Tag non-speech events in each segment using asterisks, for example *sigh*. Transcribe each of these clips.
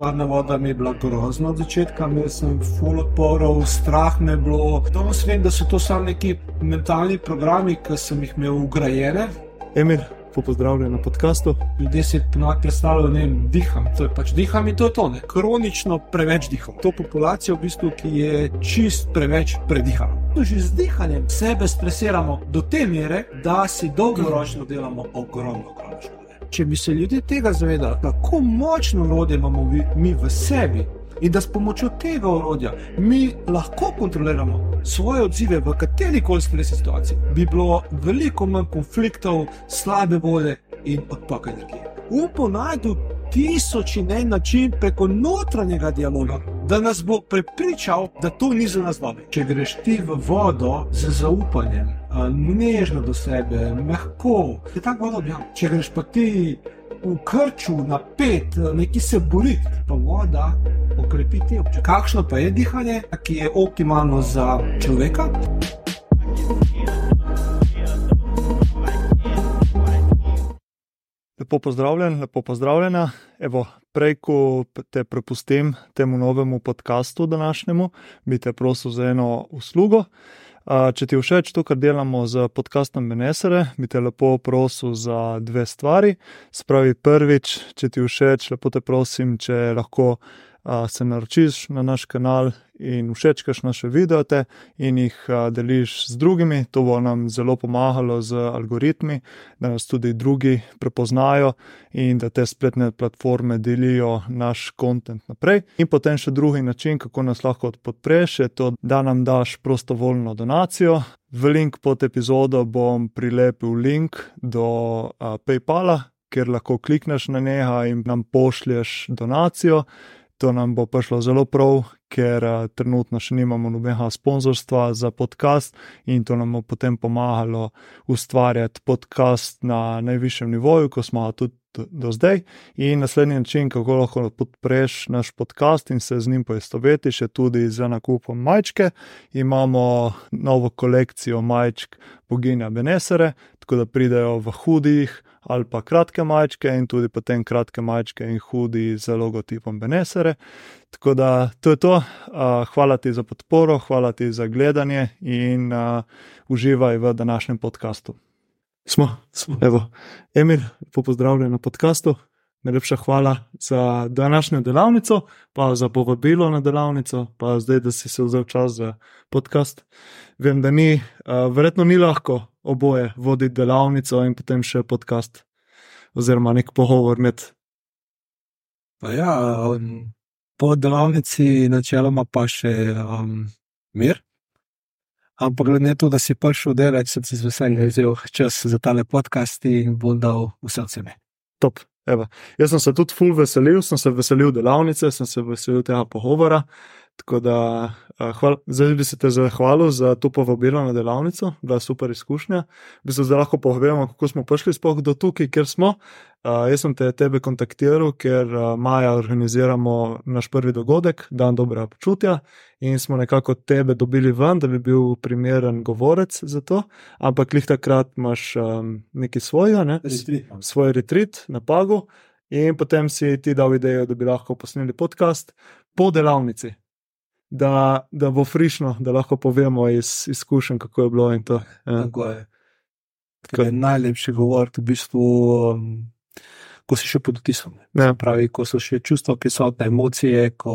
Varna voda mi je bila grozna od začetka, imel sem full odporov, strah me je bilo. Danes vem, da so to samo neki mentalni programi, ki sem jih imel ugrajene. Emir, pozdravljen na podkastu. Ljudje si ponavadi predstavljajo, da diham. To je pač diham in to je to. Ne? Kronično preveč diham. To populacijo, v bistvu, ki je čist preveč predihana. Že z dihanjem sebe stresiramo do te mere, da si dolgoročno delamo ogromno kronično če bi se ljudje tega zavedali, kako močno orodje imamo mi v sebi in da s pomočjo tega orodja mi lahko kontroliramo svoje odzive v kateri koli stresni situaciji, bi bilo veliko manj konfliktov, slabe volje in odpaka energije. Upam, najdu tisoč in en način preko notranjega dialoga, da nas bo prepričal, da to ni za nas dobro. Če greš ti v vodo z zaupanjem, nežno do sebe, mehko. Je tako voda objavljena. Če greš pa ti v krču na pet, neki se bori, pa voda okrepi ti občutek. Kakšno pa je dihanje, ki je optimalno za človeka? Lepo pozdravljen, lepo pozdravljena. Evo, prej, ko te prepustim temu novemu podkastu današnjemu, bi te prosil za eno uslugo. Če ti všeč to, kar delamo z podcastom Benesere, bi te lepo prosil za dve stvari. Spravi prvič, če ti všeč, lepo te prosim, če lahko se naročiš na naš kanal in všečkaš naše videote in jih deliš z drugimi. To bo nam zelo pomagalo z algoritmi, da nas tudi drugi prepoznajo in da te spletne platforme delijo naš kontent naprej. In potem še drugi način, kako nas lahko podpreš, je to, da nam daš prostovoljno donacijo. V link pod epizodo bom prilepil link do PayPala, kjer lahko klikneš na njega in nam pošlješ donacijo. To nam bo prišlo zelo prav, ker uh, trenutno še nimamo nobenega sponzorstva za podcast in to nam bo potem pomagalo ustvarjati podcast na najvišjem nivoju, ko smo ga tudi do zdaj. In naslednji način, kako lahko podpreš naš podcast in se z njim poistovetiš, je tudi za nakupom majčke. Imamo novo kolekcijo majčk Boginja Benesere, tako da pridejo v hudih ali pa kratke majčke in tudi potem kratke majčke in hudi z logotipom Benesere. Tako da to je to. Hvala ti za podporo, hvala ti za gledanje in uživaj v današnjem podkastu. Smo, smo. Evo, Emil, pozdravljen na podkastu. Najlepša hvala za današnjo delavnico, pa za povabilo na delavnico, pa zdaj, da si se vzel čas za podcast. Vem, da ni, uh, verjetno ni lahko oboje voditi delavnico in potem še podcast, oziroma nek pogovor med. Pa ja, um, po delavnici načeloma pa še um, mir. Ampak glede na to, da si prišel delati, sem si z veseljem vzel čas za tale podcast in bom dal vse od sebe. Top. Evo. Jaz sem se tudi ful veselil, sem se veselil delavnice, sem se veselil tega pogovora. Tako da, hval, zdaj bi se te zahvalil za to povabilo na delavnico, bila je super izkušnja. Bi se zdaj lahko povemo, kako smo prišli spoh do tukaj, kjer smo. Uh, jaz sem te tebe kontaktiral, ker uh, maja organiziramo naš prvi dogodek, dan dobrega počutja, in smo nekako tebe dobili ven, da bi bil primeren govorec za to. Ampak lih takrat imaš um, nekaj svojega, ne? retrit. svoj retrit na Pagu, in potem si ti dal idejo, da bi lahko posneli podcast po delavnici da, da bo frišno, da lahko povemo iz izkušenj, kako je bilo. To, ja. Tako je. Tako je najlepši govor, v bistvu, um, ko si še pod vtisom. Ja. Pravi, ko so še čustva prisotne, emocije, ko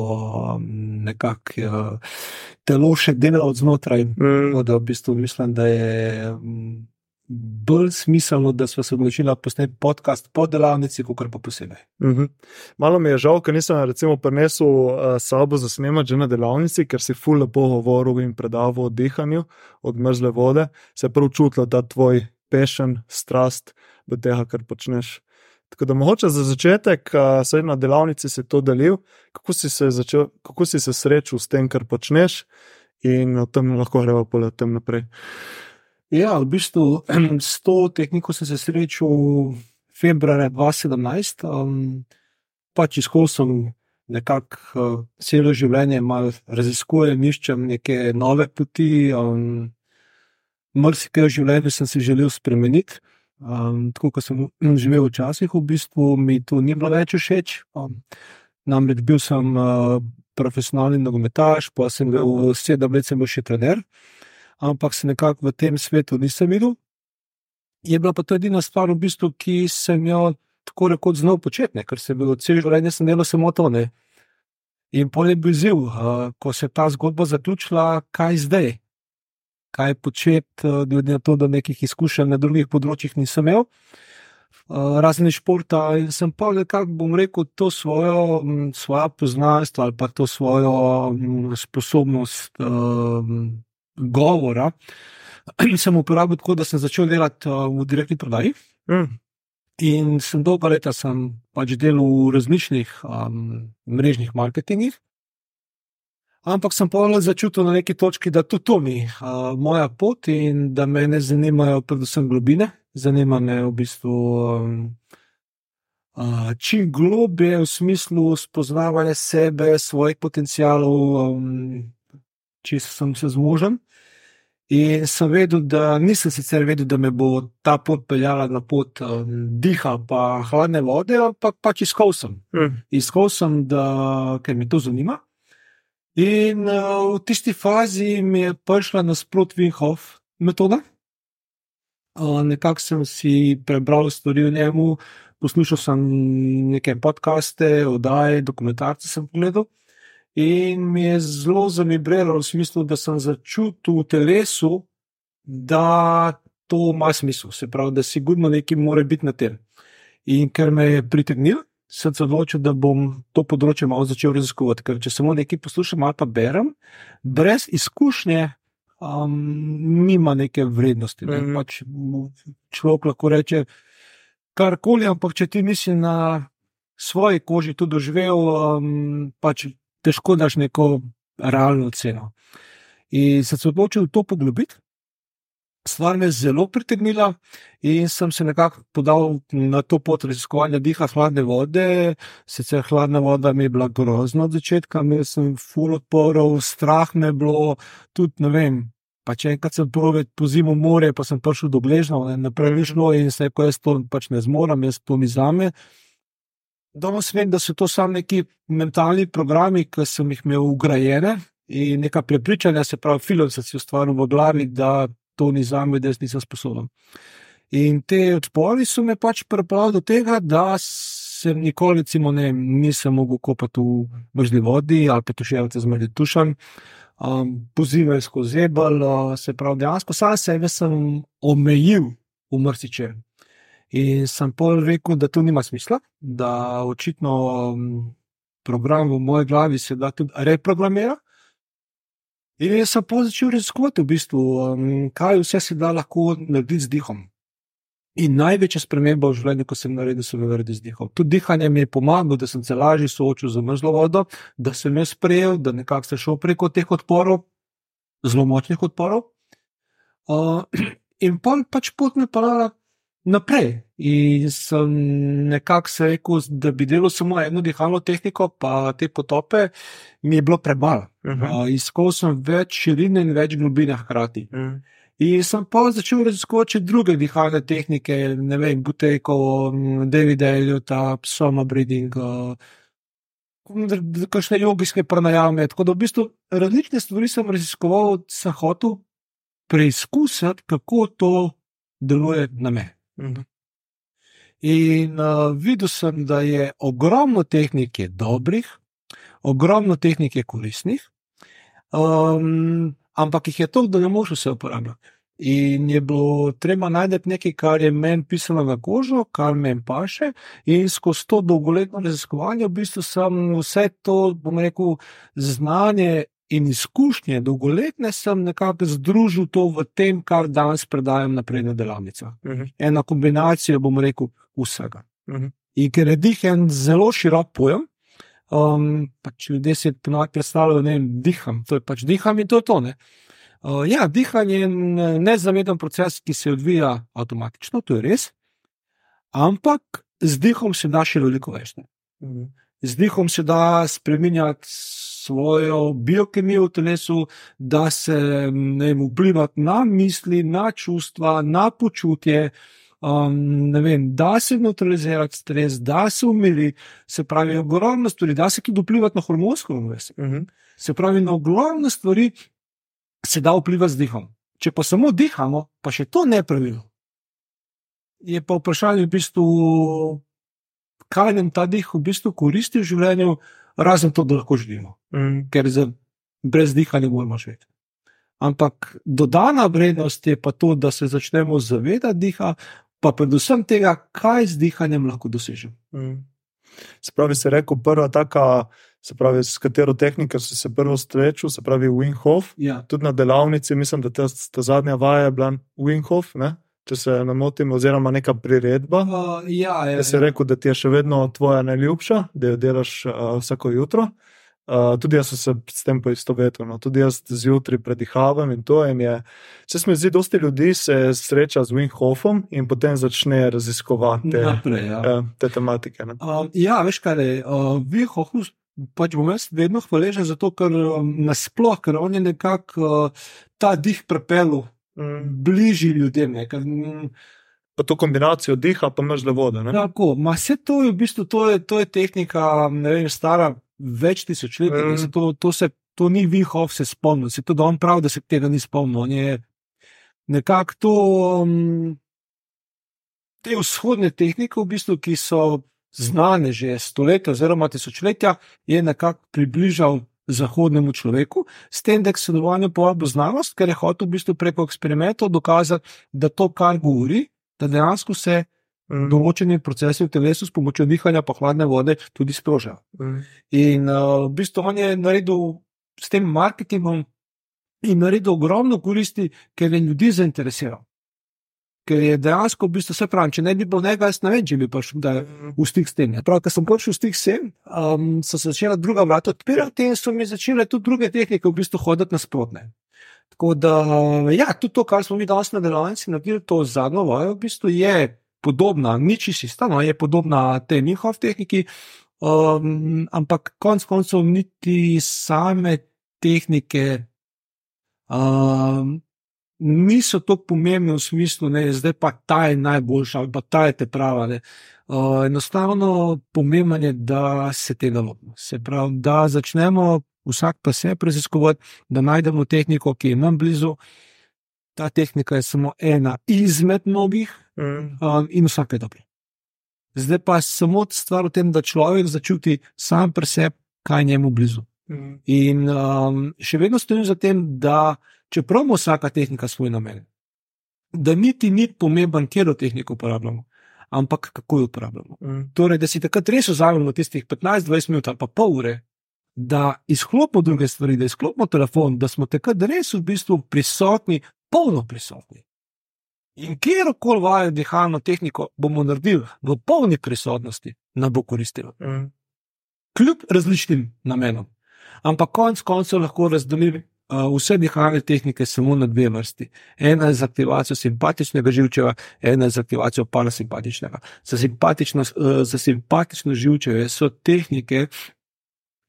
um, nekako uh, telo še dela od znotraj. Mm. Da, v bistvu, mislim, da je. Um, bolj smiselno, da smo se odločili posneti podcast po delavnici, kot pa posebej. Uh mhm. -huh. Malo mi je žal, ker nisem recimo prinesel uh, sabo za snemati že na delavnici, ker si ful lepo govoril in predaval o dihanju od mrzle vode, se prav čutilo, da tvoj pešen, strast do tega, kar počneš. Tako da mogoče za začetek, uh, na delavnici si to delil, kako si se, začel, kako si se srečal s tem, kar počneš, in o tem lahko gremo poletem naprej. Ja, v bistvu s to tehniko sem se srečal februarja 2017. Um, pač izhod sem nekako uh, celo življenje malo raziskujem, iščem neke nove poti. Um, Mrzikaj v življenju sem se želel spremeniti. Um, tako kot sem živel včasih, v bistvu mi to ni bilo več všeč. Um, Namreč bil sem uh, profesionalni nogometaš, pa sem bil sedem let, sem bil še trener, ampak se nekako v tem svetu nisem videl. Je bila pa to edina stvar, v bistvu, ki sem jo tako rekoč znal početi, ker sem bil cel življenje delal samo to. Ne. In pol je bil ziv, uh, ko se je ta zgodba zaključila, kaj zdaj, kaj početi, uh, glede na to, da nekih izkušenj na drugih področjih nisem imel. Uh, razen športa, in sem pa nekako, bom rekel, to svojo, m, svojo poznanstvo ali pa to svojo m, sposobnost um, govora, *clears throat* sem uporabil tako, da sem začel delati uh, v direktni prodaji. Mm. In sem dolgo leta sem pač delal v različnih um, mrežnih marketingih. Ampak sem pa začutil na neki točki, da tudi to ni uh, moja pot in da me ne zanimajo predvsem globine, zanima me v bistvu um, uh, čim globje v smislu spoznavanja sebe, svojih potencialov, um, če sem se zmožen. In sem vedel, da nisem sicer vedel, da me bo ta pot peljala na pot um, diha, pa hladne vode, ampak pač iskal sem. Mm. Iskal sem, da, ker me to zanima. In uh, v tisti fazi mi je prišla nasprot Vinhof metoda. Uh, nekako sem si prebral stvari o njemu, poslušal sem neke podcaste, oddaje, dokumentarce sem pogledal. In mi je zelo zanimivo, v smislu, da sem začutil v telesu, da to ima smisel, se pravi, da si gudno nekaj mora biti na tem. In ker me je pritegnil, sem se odločil, da bom to področje malo začel raziskovati. Ker če samo nekaj poslušam ali pa berem, brez izkušnje, um, nima neke vrednosti. Ne? Mhm. Pač človek lahko reče karkoli, ampak če ti nisi na svoji koži to doživel, um, pač težko daš neko realno ceno. In sem se odločil to poglobiti. Stvar me je zelo pritegnila, in sem se nekako podal na to pot raziskovanja diha hladne vode. Sicer hladna voda mi je bila grozna od začetka, imel sem full odporov, strah me je bilo, tudi ne vem. Pa če enkrat sem prvi po zimu more, pa sem prišel do Bležnja, naprej šlo in se rekel, jaz to pač ne zmorem, jaz to ni za me. Danes vem, da so to samo neki mentalni programi, ki sem jih imel ugrajene in neka prepričanja, se pravi, film sem si ustvaril v glavi, da to ni za me, da jaz nisem sposoben. In te odpori so me pač pripravili do tega, da sem nikoli, recimo, ne, nisem mogel kopati v možni vodi ali pa tuševati z mrtvim tušem. Um, Pozivaj skozi zebel, uh, se pravi, dejansko sam sebe sem omejil v mrsiče. In sem pol rekel, da to nima smisla, da očitno um, program v moji glavi se da tudi reprogramira. In jaz sem pa začel raziskovati, v bistvu, um, kaj vse se da lahko narediti z dihom. In največja sprememba v življenju, ko sem naredil, so narediti z dihom. Tudi dihanje mi je pomagalo, da sem se lažje soočil z mrzlo vodo, da sem jo sprejel, da nekako sem šel preko teh odporov, zelo močnih odporov. Uh, *clears throat* in pa pač pot me parala naprej. In sem nekako se rekel, da bi delal samo eno dihalno tehniko, pa te potope, mi je bilo premalo. Uh -huh. Uh, Iskal sem več širine in več globine hkrati. mm. In sem pa začel raziskovati druge dihalne tehnike, ne vem, Butejko, David Elliot, Soma Breeding, uh, kakšne jogijske pranajame. Tako da v bistvu različne stvari sem raziskoval, sem hotel preizkusiti, kako to deluje na me. Mhm. In uh, videl sem, da je ogromno tehnik je dobrih, ogromno tehnik je koristnih, um, ampak jih je to, da ne moreš vse uporabljati. In je bilo treba najti nekaj, kar je meni pisalo na kožo, kar meni paše, in skozi to dolgoletno raziskovanje, v bistvu sem vse to, bom rekel, znanje in izkušnje dolgoletne, sem nekako združil to v tem, kar danes predajam naprej na delavnicah. Mhm. Ena kombinacija, bom rekel, vsega. Mhm. In ker je dih en zelo širok pojem, um, pač ljudje si ponovadi predstavljajo, da diham, to je pač diham in to je to. Ne? Uh, ja, dihanje je en nezaveden proces, ki se odvija avtomatično, to je res, ampak z dihom se da še veliko več. Ne? Mhm. Z dihom se da spremenjati svojo biokemijo v telesu, da se ne vem, vplivati na misli, na čustva, na počutje. Um, vem, da se neutralizirati stres, da se umiri, se pravi, ogromno stvari, da se tudi vplivati na hormonsko ravnovesje. Mhm. Se pravi, na ogromno stvari se da vplivati z dihom. Če pa samo dihamo, pa še to ne pravilno. Je pa vprašanje v bistvu, kaj nam ta dih v bistvu koristi v življenju, razen to, da lahko živimo, Mhm. ker za, brez diha ne moremo živeti. Ampak dodana vrednost je pa to, da se začnemo zavedati diha, pa predvsem tega, kaj z dihanjem lahko dosežemo. Mhm. Se pravi, se rekel, prva taka, se pravi, s katero tehniko si se prvo srečal, se pravi, Winghoff. Ja. Tudi na delavnici, mislim, da ta, ta zadnja vaja je bila Winghoff, ne? Če se ne motim, oziroma neka priredba. Uh, ja, je, Jaz sem rekel, da ti je še vedno tvoja najljubša, da jo delaš uh, vsako jutro. Uh, tudi jaz sem se s tem poistovetil. No. Tudi jaz zjutraj predihavam in to. In je, se mi zdi, dosti ljudi se sreča z Winghoffom in potem začne raziskovati te, naprej. Ja. uh, te tematike. Ne. Um, ja, veš kaj. Uh, Vihohus, pač bom jaz vedno hvaležen za to, ker um, nasploh, ker on je nekako uh, ta dih prepel Mm. Bližji ljudem. Ne, ker, mm, Pa to kombinacijo diha, pa mrzle vode. Ne? tako, ma vse to je v bistvu to je, to je tehnika, ne vem, stara več tisočletij. Mm. Mm. To, to, se, to ni Vihov se spomnil, se tudi on pravi, da se tega ni spomnil. On je nekako to. Um, Te vzhodne tehnike, v bistvu, ki so znane že stoletja oziroma tisočletja, je nekako približal zahodnemu človeku, s tem, da je k sodelovanju povabil znanost, ker je hotel v bistvu preko eksperimentov dokazati, da to, kar govori, da dejansko se Mm. določeni procesi v telesu s pomočjo dihanja pa hladne vode tudi sprožajo. Mm. In uh, v bistvu on je naredil s tem marketingom in naredil ogromno koristi, ker je ljudi zainteresiral. Ker je dejansko, v bistvu, vse pravi, če ne bi bil nekaj, jaz ne vem, če bi prišel kdaj v stik s tem. Prav, ko sem prišel v stik s tem, um, so se začela druga vrata odpirati in so mi začele tudi druge tehnike v bistvu hoditi nasprotne. Tako da, ja, tudi to, kar smo mi danes na delavnici naredili, to zadnjo vajo, v bistvu je podobna, nič ista, no, je podobna tej njihovi tehniki, um, ampak konec koncev niti same tehnike um, niso tako pomembne v smislu, da je zdaj pa ta je najboljša ali pa ta je te prava. Ne. Uh, enostavno pomembno je, da se tega lotimo. Se pravi, da začnemo vsak pa se preziskovati, da najdemo tehniko, ki je nam blizu. Ta tehnika je samo ena izmed mnogih, Mm. um, in vsak je dober. Zdaj pa je samo stvar v tem, da človek začuti sam pri sebi, kaj je njemu blizu. Mm. In um, še vedno stojim za tem, da čeprav ima vsaka tehnika svoj namen, da niti ni pomemben, kje tehniko uporabljamo, ampak kako jo uporabljamo. Mm. Torej, da si takrat res vzamemo tistih 15-20 minut ali pa pol ure, da izklopimo druge stvari, da izklopimo telefon, da smo takrat res v bistvu prisotni, polno prisotni. In kjerkoli vajo dihalno tehniko bomo naredili v polni prisotnosti, nam bo koristilo. Mm. Kljub različnim namenom. Ampak konec koncev lahko razdelim vse dihalne tehnike samo na dve vrsti. Ena je za aktivacijo simpatičnega živčeva, ena je za aktivacijo parasimpatičnega. Za uh, za simpatično živčeve so tehnike,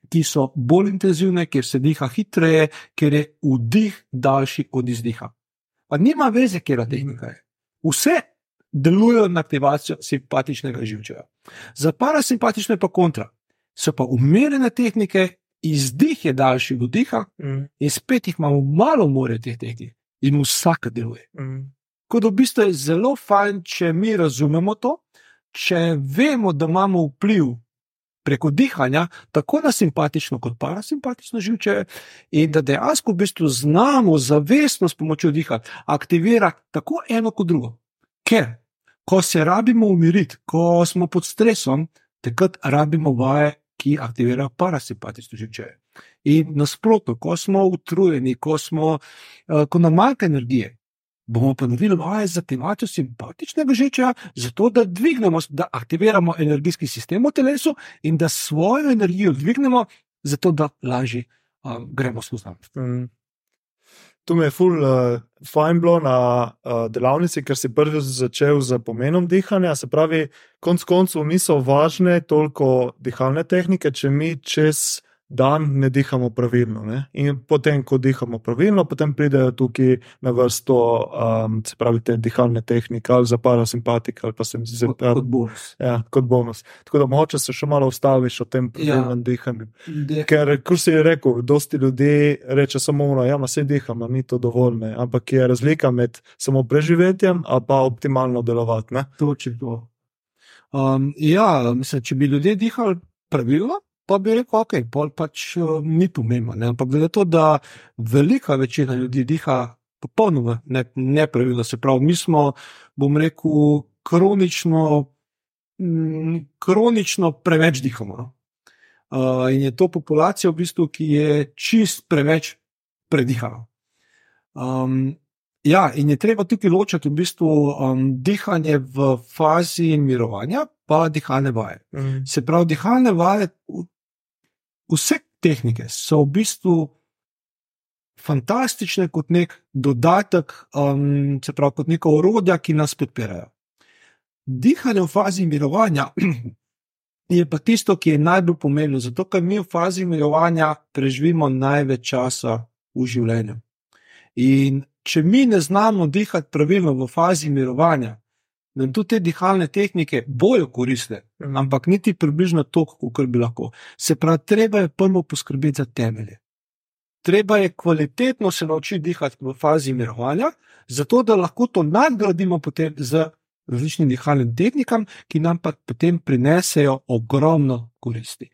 ki so bolj intenzivne, ker se diha hitreje, ker je vdih daljši od izdiha. Pa nima veze, kje je tehnika. Vse delujejo na aktivacijo simpatičnega živčeva. Za parasimpatično je pa kontra. So pa umirjene tehnike, izdih je daljši od vdiha, Mm. in spet jih imamo malo more teh tehnik, in vsaka deluje. Mm. Kot da v bistvu je zelo fajn, če mi razumemo to, če vemo, da imamo vpliv preko dihanja, tako na simpatično kot parasimpatično živče, in da dejansko v bistvu znamo zavestno s pomočjo diha aktivirati tako eno kot drugo. Ker, ko se rabimo umiriti, ko smo pod stresom, takrat rabimo vaje, ki aktivirajo parasimpatično živče. In nasprotno, ko smo utrujeni, ko, smo, eh, ko nam manjka energije, bomo pa naredili vaje za aktivacijo simpatičnega živča, zato da dvignemo, da aktiviramo energijski sistem v telesu in da svojo energijo dvignemo, zato da lažje um, gremo skozi dan. Tu me je ful uh, fajn bilo na uh, delavnici, ker si prvi začel z pomenom dihanja. Se pravi, konc koncev niso važne toliko dihalne tehnike, če mi čez dan ne dihamo pravilno. Ne? In potem, ko dihamo pravilno, potem pridejo tukaj na vrsto, um, se pravi, te dihalne tehnike, ali za parasimpatik, ali pa se mi zdi, Kot, kot bonus. ja, kot bonus. Tako da moče se še malo ustaviš o tem pravilnem ja. dihanju. Ker, kot si rekel, dosti ljudi reče samo, da ja, se dihamo, ni to dovolj. Ne? Ampak je razlika med samo preživetjem, a pa optimalno delovati. Ne? Točno to. Um, ja, mislim, če bi ljudje dihali pravilno, pa bi rekel, ok, pol pač uh, ni pomembno. ne. Ampak glede to, da velika večina ljudi diha popolnoma ne- nepravilno, se pravi, mi smo, bom rekel, kronično, mm, kronično preveč dihamo. no. Uh, in je to populacija, v bistvu, ki je čist preveč predihana. Um, ja, in je treba tukaj ločiti v bistvu um, dihanje v fazi mirovanja, pa dihalne vaje. Mm. Se pravi, dihalne vaje, vse tehnike so v bistvu fantastične kot nek dodatek, um, se pravi, kot neka orodja, ki nas podpirajo. Dihanje v fazi mirovanja *clears throat* je pa tisto, ki je najbolj pomembno, zato ker mi v fazi mirovanja preživimo največ časa v življenju. In če mi ne znamo dihati pravilno v fazi mirovanja, nam tudi te dihalne tehnike bojo koristne, ampak niti približno toliko, kot bi lahko. Se pravi, treba je prvo poskrbeti za temelje. Treba je kvalitetno se naučiti dihati v fazi mirovanja, zato da lahko to nadgradimo potem z različnimi dihalnimi tehnikami, ki nam pa potem prinesejo ogromno koristi.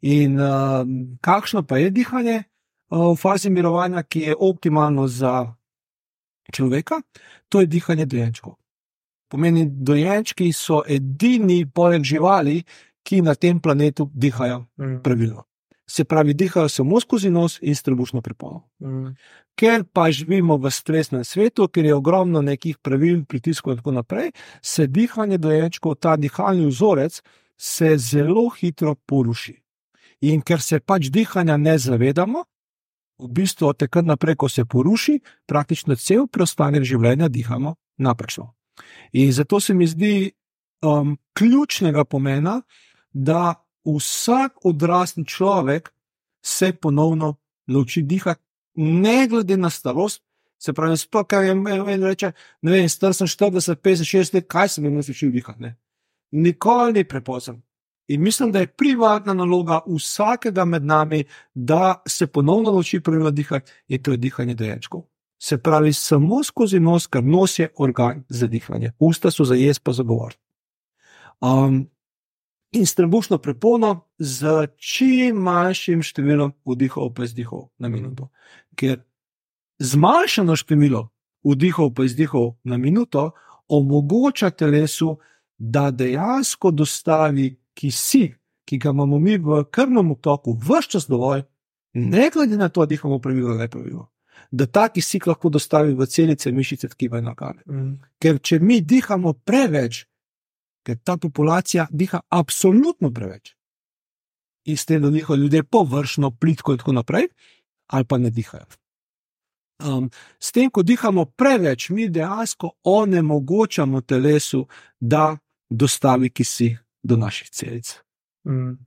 In uh, kakšno pa je dihanje uh, v fazi mirovanja, ki je optimalno za človeka? To je dihanje dojenčkov. Pomeni, dojenčki so edini poleg živali, ki na tem planetu dihajo Mm. pravilno. Se pravi, dihajo samo skozi nos in s trebušno prepono. Mm. Ker pa živimo v stresnem svetu, ker je ogromno nekih pravil, pritiskov in tako naprej, se dihanje dojenčkov, ta dihalni vzorec, se zelo hitro poruši. In ker se pač dihanja ne zavedamo, v bistvu od takrat naprej, ko se poruši, praktično cel preostanek življenja dihamo napačno. In zato se mi zdi um, ključnega pomena, da vsak odrasli človek se ponovno nauči dihati, ne glede na starost. Se pravi, sploh, kaj en en reče, ne vem, star sem 40, 50, 60 let, kaj sem jim naučil dihati. Ne? Nikoli ni prepozno. In mislim, da je privatna naloga vsakega med nami, da se ponovno nauči pravilno dihati, in to je dihanje dojenčkov. Se pravi, samo skozi nos, ker nos je organ za dihanje, usta so za jaz, pa za govor. Um, in strebušno prepono z čim manjšim številom vdihov pa izdihov na minuto. Ker zmanjšano število vdihov pa izdihov na minuto omogoča telesu, da dejansko dostavi kisik, ki ga imamo mi v krvnem toku, vse čas dovolj, ne glede na to, da dihamo pravilno ali nepravilno. Da ta kisik lahko dostavi v celice, mišice, tkiva in organe. Mm. Ker če mi dihamo preveč, ker ta populacija diha absolutno preveč, in s tem, da dihajo ljudje površno, plitko in tako naprej, ali pa ne dihajo. Um, s tem, ko dihamo preveč, mi dejansko onemogočamo telesu, da dostavi kisik do naših celic. Mm.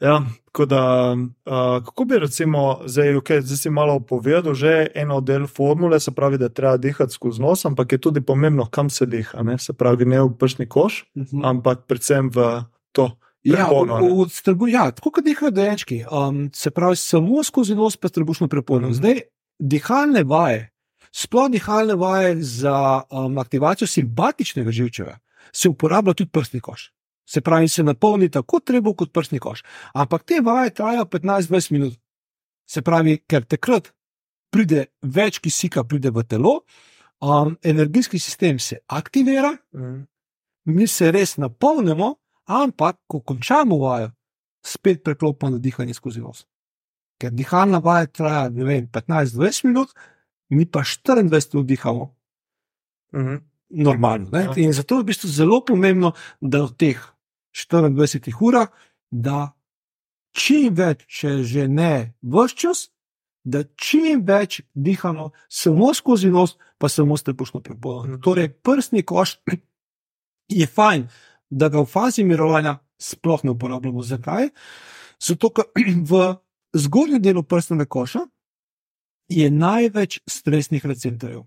Ja, da, uh, kako bi recimo, zdaj, okay, zdaj si malo povedal, že eno del formule, se pravi, da treba dihati skozi nos, ampak je tudi pomembno, kam se diha. Ne? Se pravi, ne v prsni koš, Mhm. ampak predvsem v to. Ja, prepono, ne. v, v strbu, ja, tako kot dihajo dojenčki. Um, se pravi, samo skozi nos pa trebušno prepono. Mhm. Zdaj, dihalne vaje, sploh dihalne vaje za um, aktivacijo simpatičnega živčeva, se uporablja tudi prsni koš. Se pravi, se napolni tako treba kot prsni koš. Ampak te vaje trajajo 15-20 minut. Se pravi, ker takrat pride več kisika, pride v telo, um, energijski sistem se aktivira, Mm. mi se res napolnimo, ampak ko končamo vajo, spet preklopimo na dihanje skozi nos. Ker dihalna vaja traja ne vem, 15-20 minut, mi pa 24 minut dihamo Mm. normalno. Ne? Ja. In zato je v bistvu zelo pomembno, da v teh 24 urah, da čim več, če že ne vse čas, da čim več dihamo samo skozi nos, pa samo s trebušno prepono. Mhm. Torej, prstni koš je fajn, da ga v fazi mirovanja sploh ne uporabljamo. Zakaj? Zato, ker *clears throat* v zgornjem delu prstnega koša je največ stresnih receptorjev.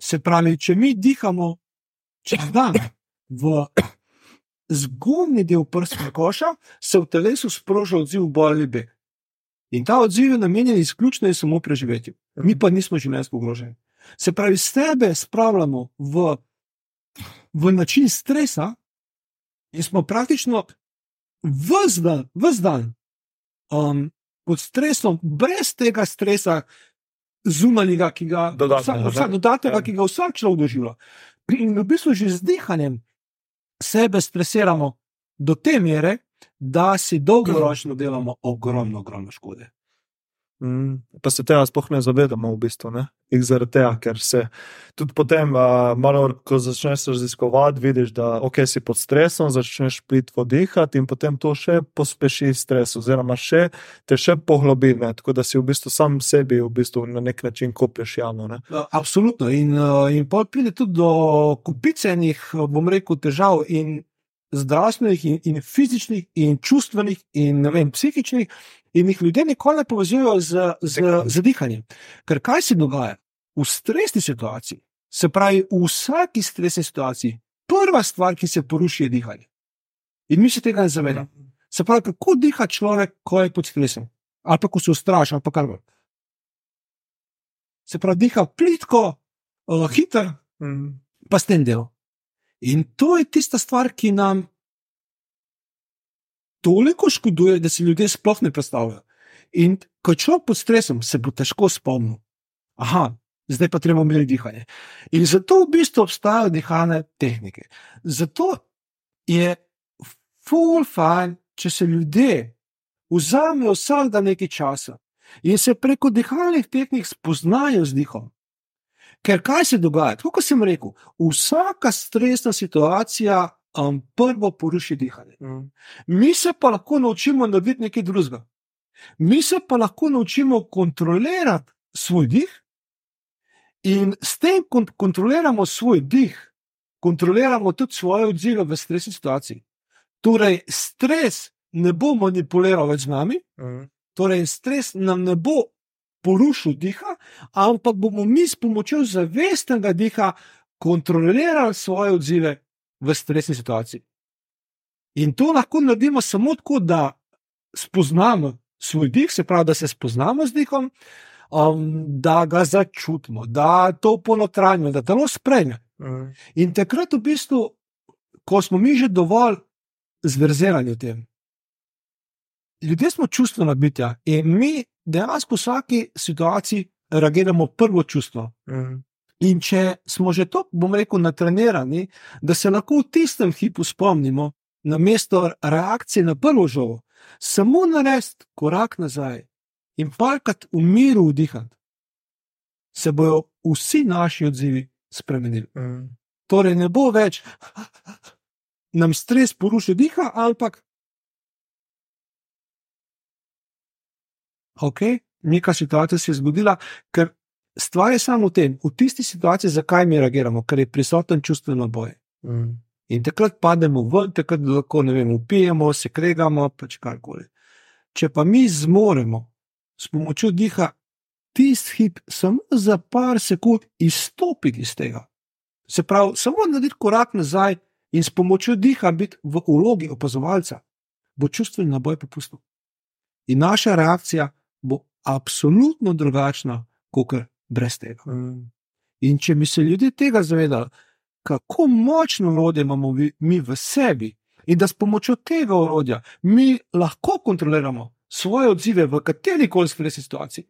Se pravi, če mi dihamo čez dan v zgornji del prstnega koša, se v telesu sproža odziv ali beg. In ta odziv je namenjen izključno in samo preživetju. Mi pa nismo življenjsko ogroženi. Se pravi, sebe spravljamo v, v način stresa in smo praktično vse dan, vse dan um, pod stresom, brez tega stresa, zunanjega, ki ga dodatnega, ja. ki ga vsak človek doživlja. In v bistvu že z dihanjem sebe stresiramo do te mere, da si dolgoročno delamo ogromno, ogromno škode. Mm, pa se tega sploh ne zavedamo, v bistvu. Ne? In zaradi tega, ker se tudi potem, uh, malo, ko začneš raziskovati, vidiš, da okay, si pod stresom, začneš plitvo dihati in potem to še pospeši stres, oziroma še, te še poglobi. Ne? Tako da si v bistvu sam sebi v bistvu na nek način koplješ jamo. Ne? Absolutno. In, in pa pride tudi do kupicenih, bom rekel, težav. In zdravstvenih, in, in fizičnih, in čustvenih, in vem, psihičnih, in jih ljudje nikoli ne povezujejo z, z, z dihanjem. Ker kaj se dogaja v stresni situaciji, se pravi, v vsaki stresni situaciji, prva stvar, ki se poruši, je dihanje. In mi se tega ne zavedamo. Se pravi, kako diha človek, ko je pod stresom, ali pa ko se ustraši, ali pa kar koli. Se pravi, diha plitko, uh, hiter, mm. pa s tem delom. In to je tista stvar, ki nam toliko škoduje, da si ljudje sploh ne predstavljajo. In ko človek pod stresom, se bo težko spomnil. Aha, zdaj pa treba imeti dihanje. In zato v bistvu obstajajo dihane tehnike. Zato je full fine, če se ljudje vzamejo vsak dan nekaj časa in se preko dihalnih tehnik spoznajo z dihom. Ker kaj se dogaja? Kot sem rekel, vsaka stresna situacija um, prvo poruši dihanje. Mm. Mi se pa lahko naučimo narediti nekaj drugega. Mi se pa lahko naučimo kontrolirati svoj dih, in s tem, ko kontroliramo svoj dih, kontroliramo tudi svoje odzive v stresni situaciji. Torej, stres ne bo manipuliral več z nami, mm. torej, stres nam ne bo porušil diha, ampak bomo mi s pomočjo zavestnega diha kontrolirali svoje odzive v stresni situaciji. In to lahko naredimo samo tako, da spoznamo svoj dih, se pravi, da se spoznamo z dihom, um, da ga začutimo, da to ponotranjimo, da telo sprejme. Mm. In takrat, v bistvu, ko smo mi že dovolj zverzirani v tem, ljudje smo čustvena bitja in mi dejansko v vsaki situaciji reagiramo prvo čustvo. Mm. In če smo že to, bom rekel, natrenirani, da se lahko v tistem hipu spomnimo, na mesto reakcije na prvo žogo, samo narediti korak nazaj in parkati v miru vdihati, se bodo vsi naši odzivi spremenili. Mm. Torej, ne bo več nam stres porušil diha, ampak ok, neka situacija se je zgodila, ker stvar je samo v tem, v tisti situaciji, zakaj mi reagiramo, ker je prisoten čustveno boj. Mm. In takrat pademo ven, takrat lahko vem, upijemo, se kregamo, pač karkoli. Če pa mi zmoremo s pomočjo diha tisti hip, samo za par sekund izstopiti iz tega, se pravi, samo narediti korak nazaj in s pomočjo diha biti v ulogi opazovalca, bo čustveni naboj popustil. In naša reakcija bo absolutno drugačna, kot brez tega. Mm. In če bi se ljudje tega zavedali, kako močno orodje imamo mi v sebi, in da s pomočjo tega orodja mi lahko kontroliramo svoje odzive v kateri koli stresni situaciji,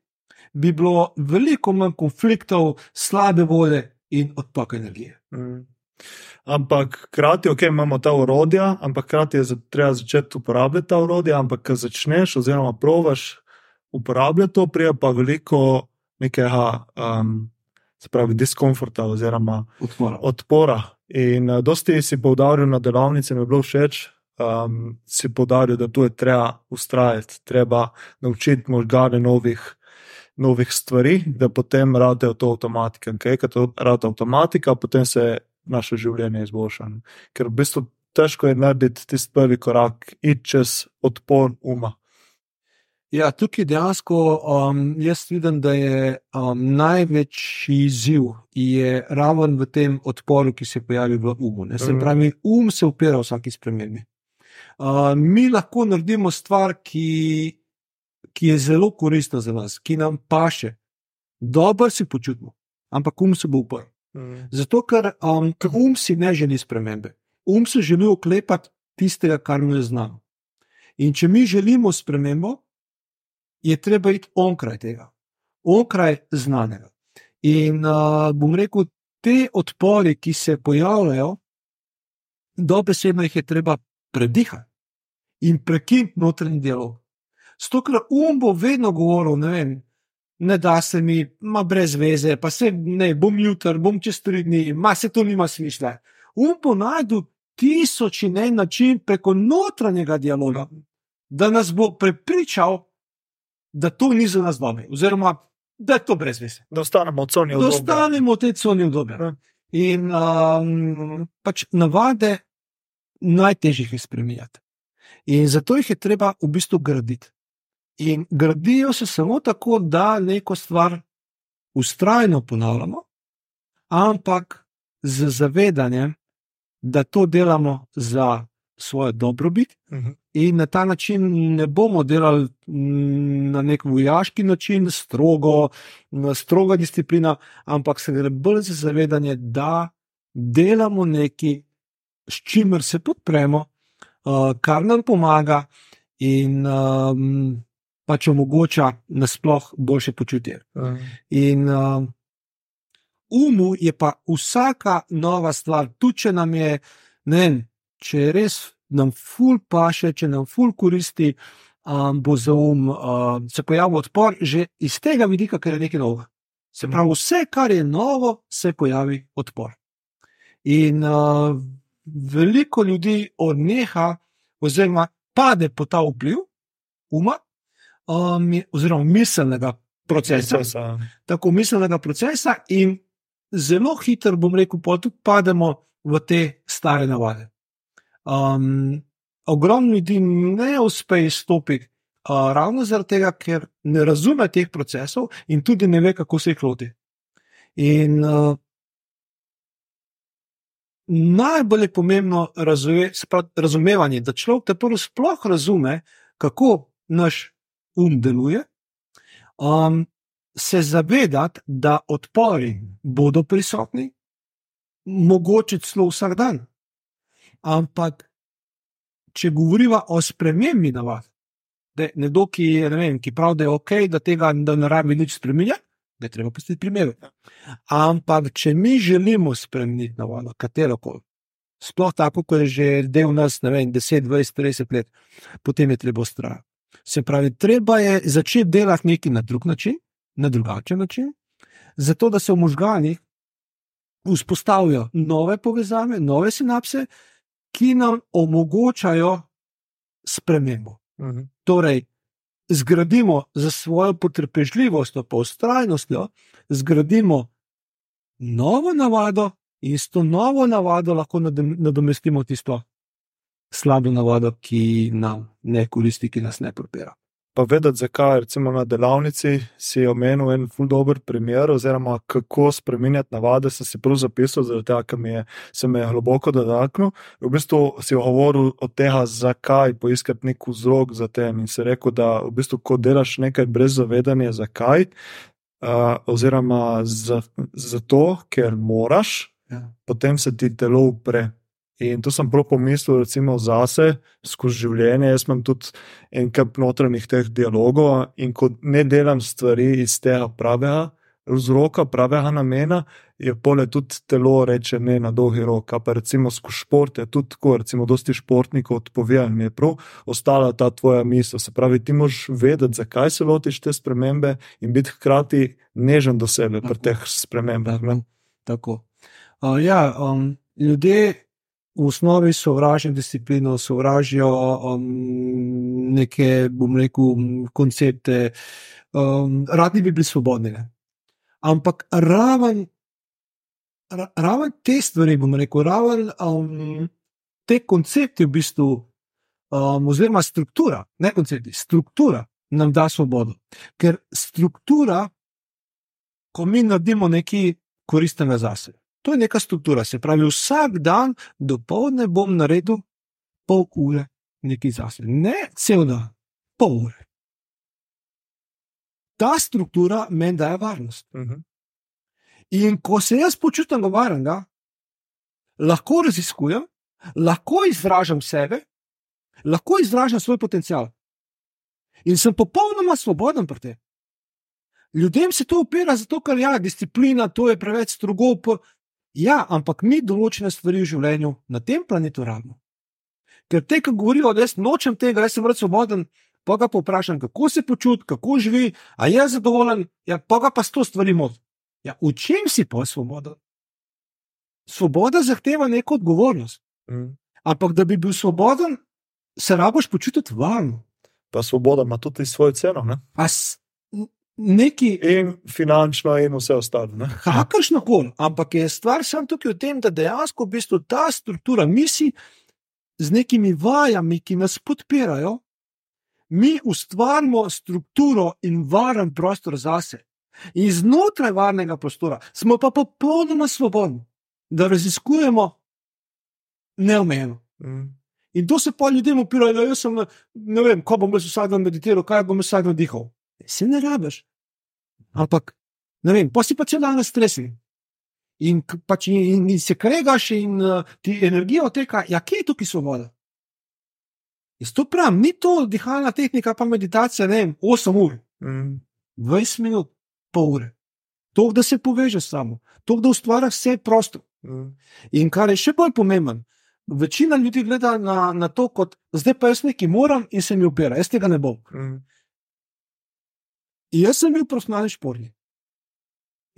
bi bilo veliko manj konfliktov, slabe volje in odtok energije. Mm. Ampak, hkrati, ok, imamo ta urodja, ampak hkrati je treba začeti uporabljati ta urodja. Ampak, ko začneš, oziroma provaš uporabljati to, prija pa veliko nekega, um, se pravi, diskomforta oziroma odpora. odpora. In uh, dosti si poudaril na delavnici, mi je bilo všeč. Um, si poudaril, da tu je treba ustrajati, treba naučiti možgane novih, novih stvari, da potem rade to avtomatika. Okay? Ker to rade avtomatika, potem se naše življenje izboljša. Ker v bistvu težko je narediti tisti prvi korak, iti čez odpor uma. Ja, tukaj dejansko um, jaz vidim, da je um, največji izziv raven v tem odporu, ki se pojavi v umu. Ne? Se Mhm. pravi, um se upira vsaki spremembi. Uh, mi lahko naredimo stvar, ki, ki je zelo koristna za nas, ki nam paše, dobro se počutimo, ampak um se bo uprl. Zato, ker um, um si ne želi spremembe. Um se želi oklepati tistega, kar mu je znano. In če mi želimo spremembo, je treba iti onkraj tega, onkraj znanega. In uh, bom rekel, te odpori, ki se pojavljajo, dobesedno jih je treba predihati in prekiniti notranji dialog. Zato, ker um bo vedno govoril, ne vem. Ne da se mi, ima brez veze, pa se ne, bom jutri, bom čez tri dni, ma se to nima smisla. Um bo najdel tisoč in en način preko notranjega dialoga, da nas bo prepričal, da to ni za nas dobro, oziroma da je to brez veze. Da ostanemo od Sonja Da ostanemo v tej coni obdobja. Ja. In um, pač navade najtežje jih je spremenjati. In zato jih je treba v bistvu graditi. In gradijo se samo tako, da neko stvar ustrajno ponavljamo, ampak z zavedanjem, da to delamo za svojo dobrobit, Mhm. in na ta način ne bomo delali mm, na nek vojaški način, strogo, stroga disciplina, ampak se gre bolj za zavedanje, da delamo nekaj, s čimer se podpremo, uh, kar nam pomaga in um, pač omogoča nasploh boljše počutje. In uh, umu je pa vsaka nova stvar, tudi če nam je, ne vem, če res nam ful paše, če nam ful koristi, um, bo za um uh, se pojavil odpor že iz tega vidika, ker je nekaj novega. Se pravi, vse, kar je novo, se pojavi odpor. In uh, veliko ljudi odneha, oziroma pade pod ta vpliv uma, um, oziroma miselnega procesa Procesa. tako miselnega procesa, in zelo hitro, bom rekel, tudi pademo v te stare navade. Um, ogromno ljudi ne uspe izstopiti, uh, ravno zaradi tega, ker ne razume teh procesov in tudi ne ve, kako se jih loti. In uh, najbolj je pomembno razume, se pravi, razumevanje, da človek te prvo sploh razume, kako naš um deluje. Um, se zavedati, da odpori bodo prisotni, mogoče celo vsak dan. Ampak, če govorimo o spremembi navad, da je nekdo, ki, je, ne vem, ki pravi, da je ok, da tega da ne rabi nič spremenjati, da je treba pustiti primere. Ampak, če mi želimo spremeniti navado, katero koli, sploh tako, kot je že del nas, ne vem, 10, 20, 30 let, potem je treba ustrajati. Se pravi, treba je začeti delati nekaj na drug način, na drugačen način, zato da se v možganjih vzpostavijo nove povezave, nove sinapse, ki nam omogočajo spremembo. Mhm. Torej, zgradimo za svojo potrpežljivostjo, pa ustrajnostjo, zgradimo novo navado in s to novo navado lahko nadomestimo tisto slabo navado, ki nam ne koristi, ki nas ne propira. Pa vedeti, zakaj, recimo na delavnici si omenil en ful dober primer, oziroma kako spremenjati navade, sem si prav zapisal, zaradi tega, ker mi je, se me je globoko dotaknil. V bistvu si govoril o tem, zakaj poiskati nek vzrok za tem in si rekel, da v bistvu, ko delaš nekaj brez zavedanja, zakaj, uh, oziroma za, zato, ker moraš, Ja. potem se ti telo upre. In to sem prav pomislil, recimo, zase, skozi življenje. Jaz imam tudi en kup notranjih teh dialogov in ko ne delam stvari iz tega pravega vzroka, pravega namena, je pole tudi telo reče ne na dolgi rok. Pa recimo skozi šport je tudi tako, recimo, dosti športnikov odpovejo in je prav ostala ta tvoja misel. Se pravi, ti moraš vedeti, zakaj se lotiš te spremembe in biti hkrati nežen do sebe pri teh spremembah. ne. Tako. Uh, ja, um, ljudje v osnovi sovražijo disciplino, sovražijo um, neke, bom rekel, m, koncepte, um, radi bi bili svobodni. Ne? Ampak raven, ra, raven te stvari, bom rekel, raven um, te koncepti, v bistvu, um, oziroma struktura, ne koncepti, struktura nam da svobodo. Ker struktura, ko mi naredimo nekaj koristnega zase, to je neka struktura. Se pravi, vsak dan do povdne bom naredil pol ure nekaj zase, ne cel dan, pol ure. Ta struktura meni daje varnost. Uh -huh. In ko se jaz počutim varnega, lahko raziskujem, lahko izražam sebe, lahko izražam svoj potencial. In sem popolnoma svoboden pri tem. Ljudem se to opira, zato ker je ja, disciplina, to je preveč strogo. Ja, ampak mi določene stvari v življenju na tem planetu rabimo. Ker te, ki govorijo, da jaz nočem tega, jaz sem vrt svoboden, pa ga povprašam, kako se počuti, kako živi, a je zadovoljen, ja, pa ga pa sto stvari mod. Ja, v čem si pa svoboden? Svoboda zahteva neko odgovornost. Mm. Ampak da bi bil svoboden, se raboš počutiti varno. Pa svoboda ima tudi svojo ceno. Ne? A s- n- neki, In finančno, in vse ostalo. ne. kakršno koli, ampak je stvar samo tukaj v tem, da dejansko v bistvu ta struktura, mi si z nekimi vajami, ki nas podpirajo, mi ustvarimo strukturo in varen prostor zase. In znotraj varnega prostora smo pa popolnoma svobodni, da raziskujemo neomejeno. Mm. In to se pa ljudem upira, da jaz sem, ne vem, ko bom jaz vsak dan meditiral, kaj bom jaz vsak dan dihal. Se ne rabiš. Ampak, ne vem, pa si pa cel dan na stresu. In, pač, in, in se kregaš, in uh, ti energija oteka, ja, kje je tukaj svoboda? Jaz to pravim, ni to dihalna tehnika, pa meditacija, ne vem, 8 ur, Mm. 20 minut, pol ure. To, da se povežeš samo, to, da ustvariš vse prostor. Mm. In kar je še bolj pomemben, večina ljudi gleda na, na to, kot zdaj pa jaz nekaj moram in se mi upira, jaz tega ne bom. Mm. In jaz sem bil profesionalni športnik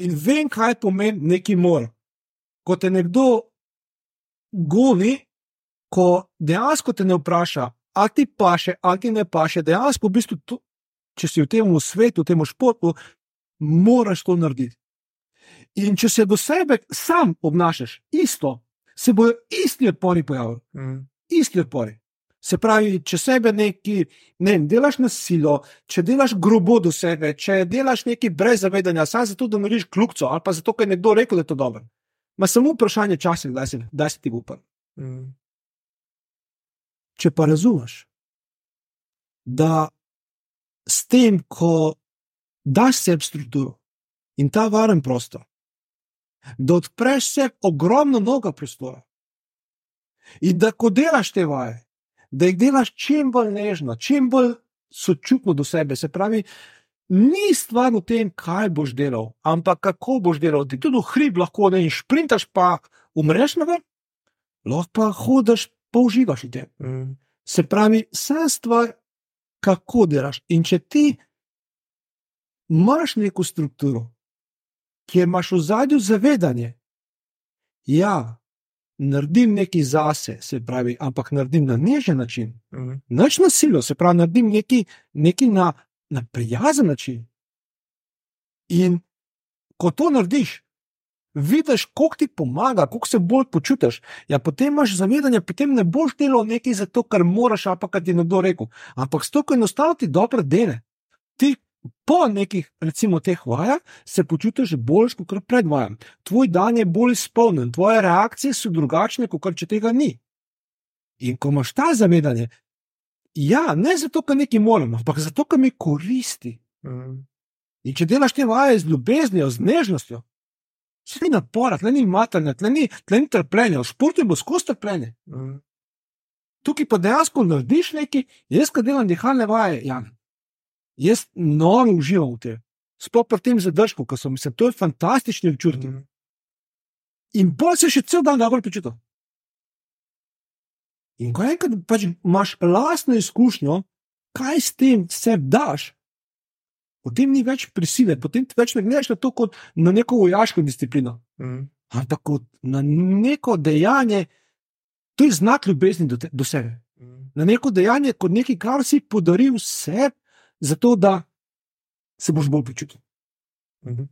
in vem, kaj pomeni neki mora. Ko te nekdo goni, ko dejansko te ne vpraša, ali ti paše, ali ti ne paše, dejansko v bistvu, to, če si v tem svetu, v tem športu, moraš to narediti. In če se do sebe sam obnašaš isto, se bodo isti odpori pojavili. Mm. isti odpori. Se pravi, če sebe neki, ne vem, delaš na silo, če delaš grobo do sebe, če delaš nekaj brez zavedanja, samo zato, da narediš kljubco, ali pa zato, ker je nekdo rekel, da je to dobro. Ma samo vprašanje časa, kdaj se, kdaj se ti upam. Mm. Če pa razumeš, da s tem, ko daš sebi strukturo in ta varen prostor, da odpreš sebi ogromno mnogo prostora. In da ko delaš te vaje, da jih delaš čim bolj nežno, čim bolj sočutno do sebe. Se pravi, ni stvar v tem, kaj boš delal, ampak kako boš delal. Ti tudi v hrib lahko ne in šprintaš, pa umreš na vrh, lahko pa hodiš, pa uživaš v tem. Mm. Se pravi, vsa stvar, kako delaš. In če ti imaš neko strukturo, kjer imaš v zadju zavedanje, ja, naredim nekaj zase, se pravi, ampak naredim na nežen način, Mm. noč na silo, se pravi, naredim nekaj, nekaj na, na prijazen način. In ko to narediš, vidiš, koliko ti pomaga, koliko se bolj počutiš. Ja, potem imaš zavedanje, potem ne boš delal nekaj zato, ker moraš, ali pa kar ti je nekdo rekel. Ampak s to, ko enostavno ti dobro dele. Ti po nekih, recimo, teh vajah se počutiš bolj kot pred vajem. Tvoj dan je bolj izpolnjen, tvoje reakcije so drugačne, kot če tega ni. In ko imaš ta zavedanje, ja, ne zato, ker nekaj moramo, ampak zato, ker mi koristi. Mm. In če delaš te vaje z ljubeznijo, z nežnostjo, se ni napora, tle ni matranja, tle ni, tle ni trpljenja, v športu bo skozi trpljenje. Mm. Tukaj pa dejansko narediš nekaj, jaz, ko delam dihalne vaje, Jan, jaz noro uživam v tem. Sploh pri tem zadržku, ko sem se, to je fantastični občutek. Mm. In pa se še cel dan dobro počutim. In ko enkrat pač imaš lastno izkušnjo, kaj s tem se daš, potem ni več prisile, potem več ne gledaš na to kot na neko vojaško disciplino, Mm. ampak kot na neko dejanje, to je znak ljubezni do, te, do sebe. Mm. Na neko dejanje, kot nekaj, kar si podaril sebi, zato da se boš bolj počutil. Mhm.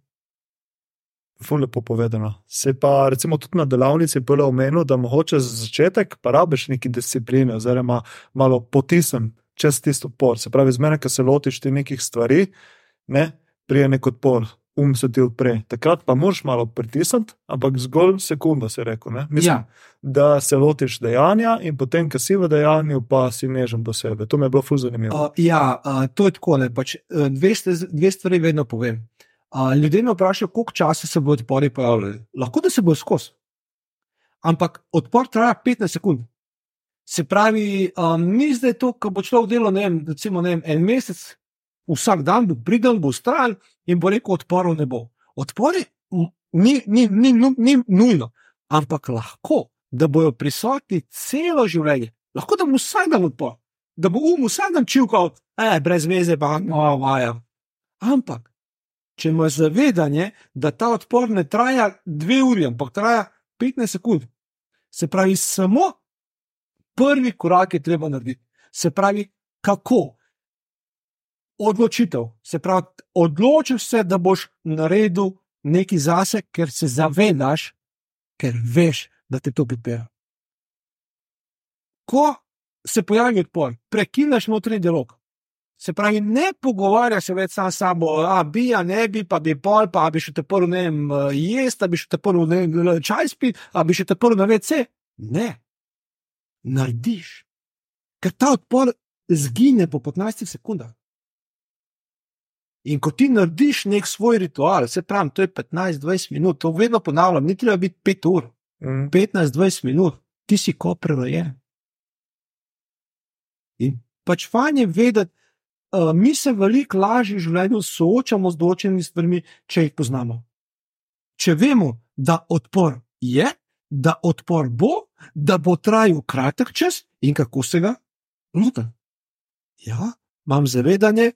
Ful lepo povedano. Se pa recimo tudi na delavnici bilo omenjeno, da mogoče za začetek pa rabiš neki discipline, oziroma malo potisem čez tisto odpor. Se pravi, zmeraj, ko se lotiš ti nekih stvari, ne, prije nek odpor, um se ti odpre. Takrat pa moraš malo pritisniti, ampak zgolj sekundo se reče. Mislim, Ja. da se lotiš dejanja in potem, ko si v dejanju, pa si nežen do sebe. To mi je bilo ful zanimivo. Uh, ja, uh, to je tako. Pač, uh, dve, dve stvari vedno povem. Uh, ljudje me vprašajo, koliko časa se bo odpori pojavljali. Lahko da se bo skozi. Ampak odpor traja 15 sekund. Se pravi, um, ni zdaj to, ko bo človek delal ne vem, recimo, ne vem, en mesec, vsak dan bo pridel, bo stran in bo rekel: odporov ne bo. Odpori m, ni, ni, ni, ni, ni nujno, ampak lahko, da bojo prisotni celo življenje. Lahko da bo vsak dan odpor, da bo um vsak dan čivkal, eh, brez veze, pa no, vaja. Ampak, če imaš zavedanje, da ta odpor ne traja dve uri, ampak traja 15 sekund, se pravi, samo prvi korak je treba narediti. Se pravi, kako? Odločitev. Se pravi, odločiš se, da boš naredil nekaj zase, ker se zavedaš, ker veš, da te to pripelje. Ko se pojavi odpor, prekineš notranji dialog. Se pravi, ne pogovarjaš se več sam s sabo, a bi, a ne bi, pa bi pol, pa bi še te prvo ne vem, jesti, bi še te prvo ne vem, čaj spiti, a bi še te prvo na vece. Ne, narediš. Ker ta odpor zgine po 15 sekundah. In ko ti narediš nek svoj ritual, se pravi, to je 15-20 minut, to vedno ponavljam, ni treba biti 5 ur, Mm. 15-20 minut, ti si ko prerojen. In pač fajn je vedeti, uh, mi se veliko lažje v življenju soočamo z določenimi stvarmi, če jih poznamo. Če vemo, da odpor je, da odpor bo, da bo trajal kratek čas in kako se ga lotim. Ja, imam zavedanje,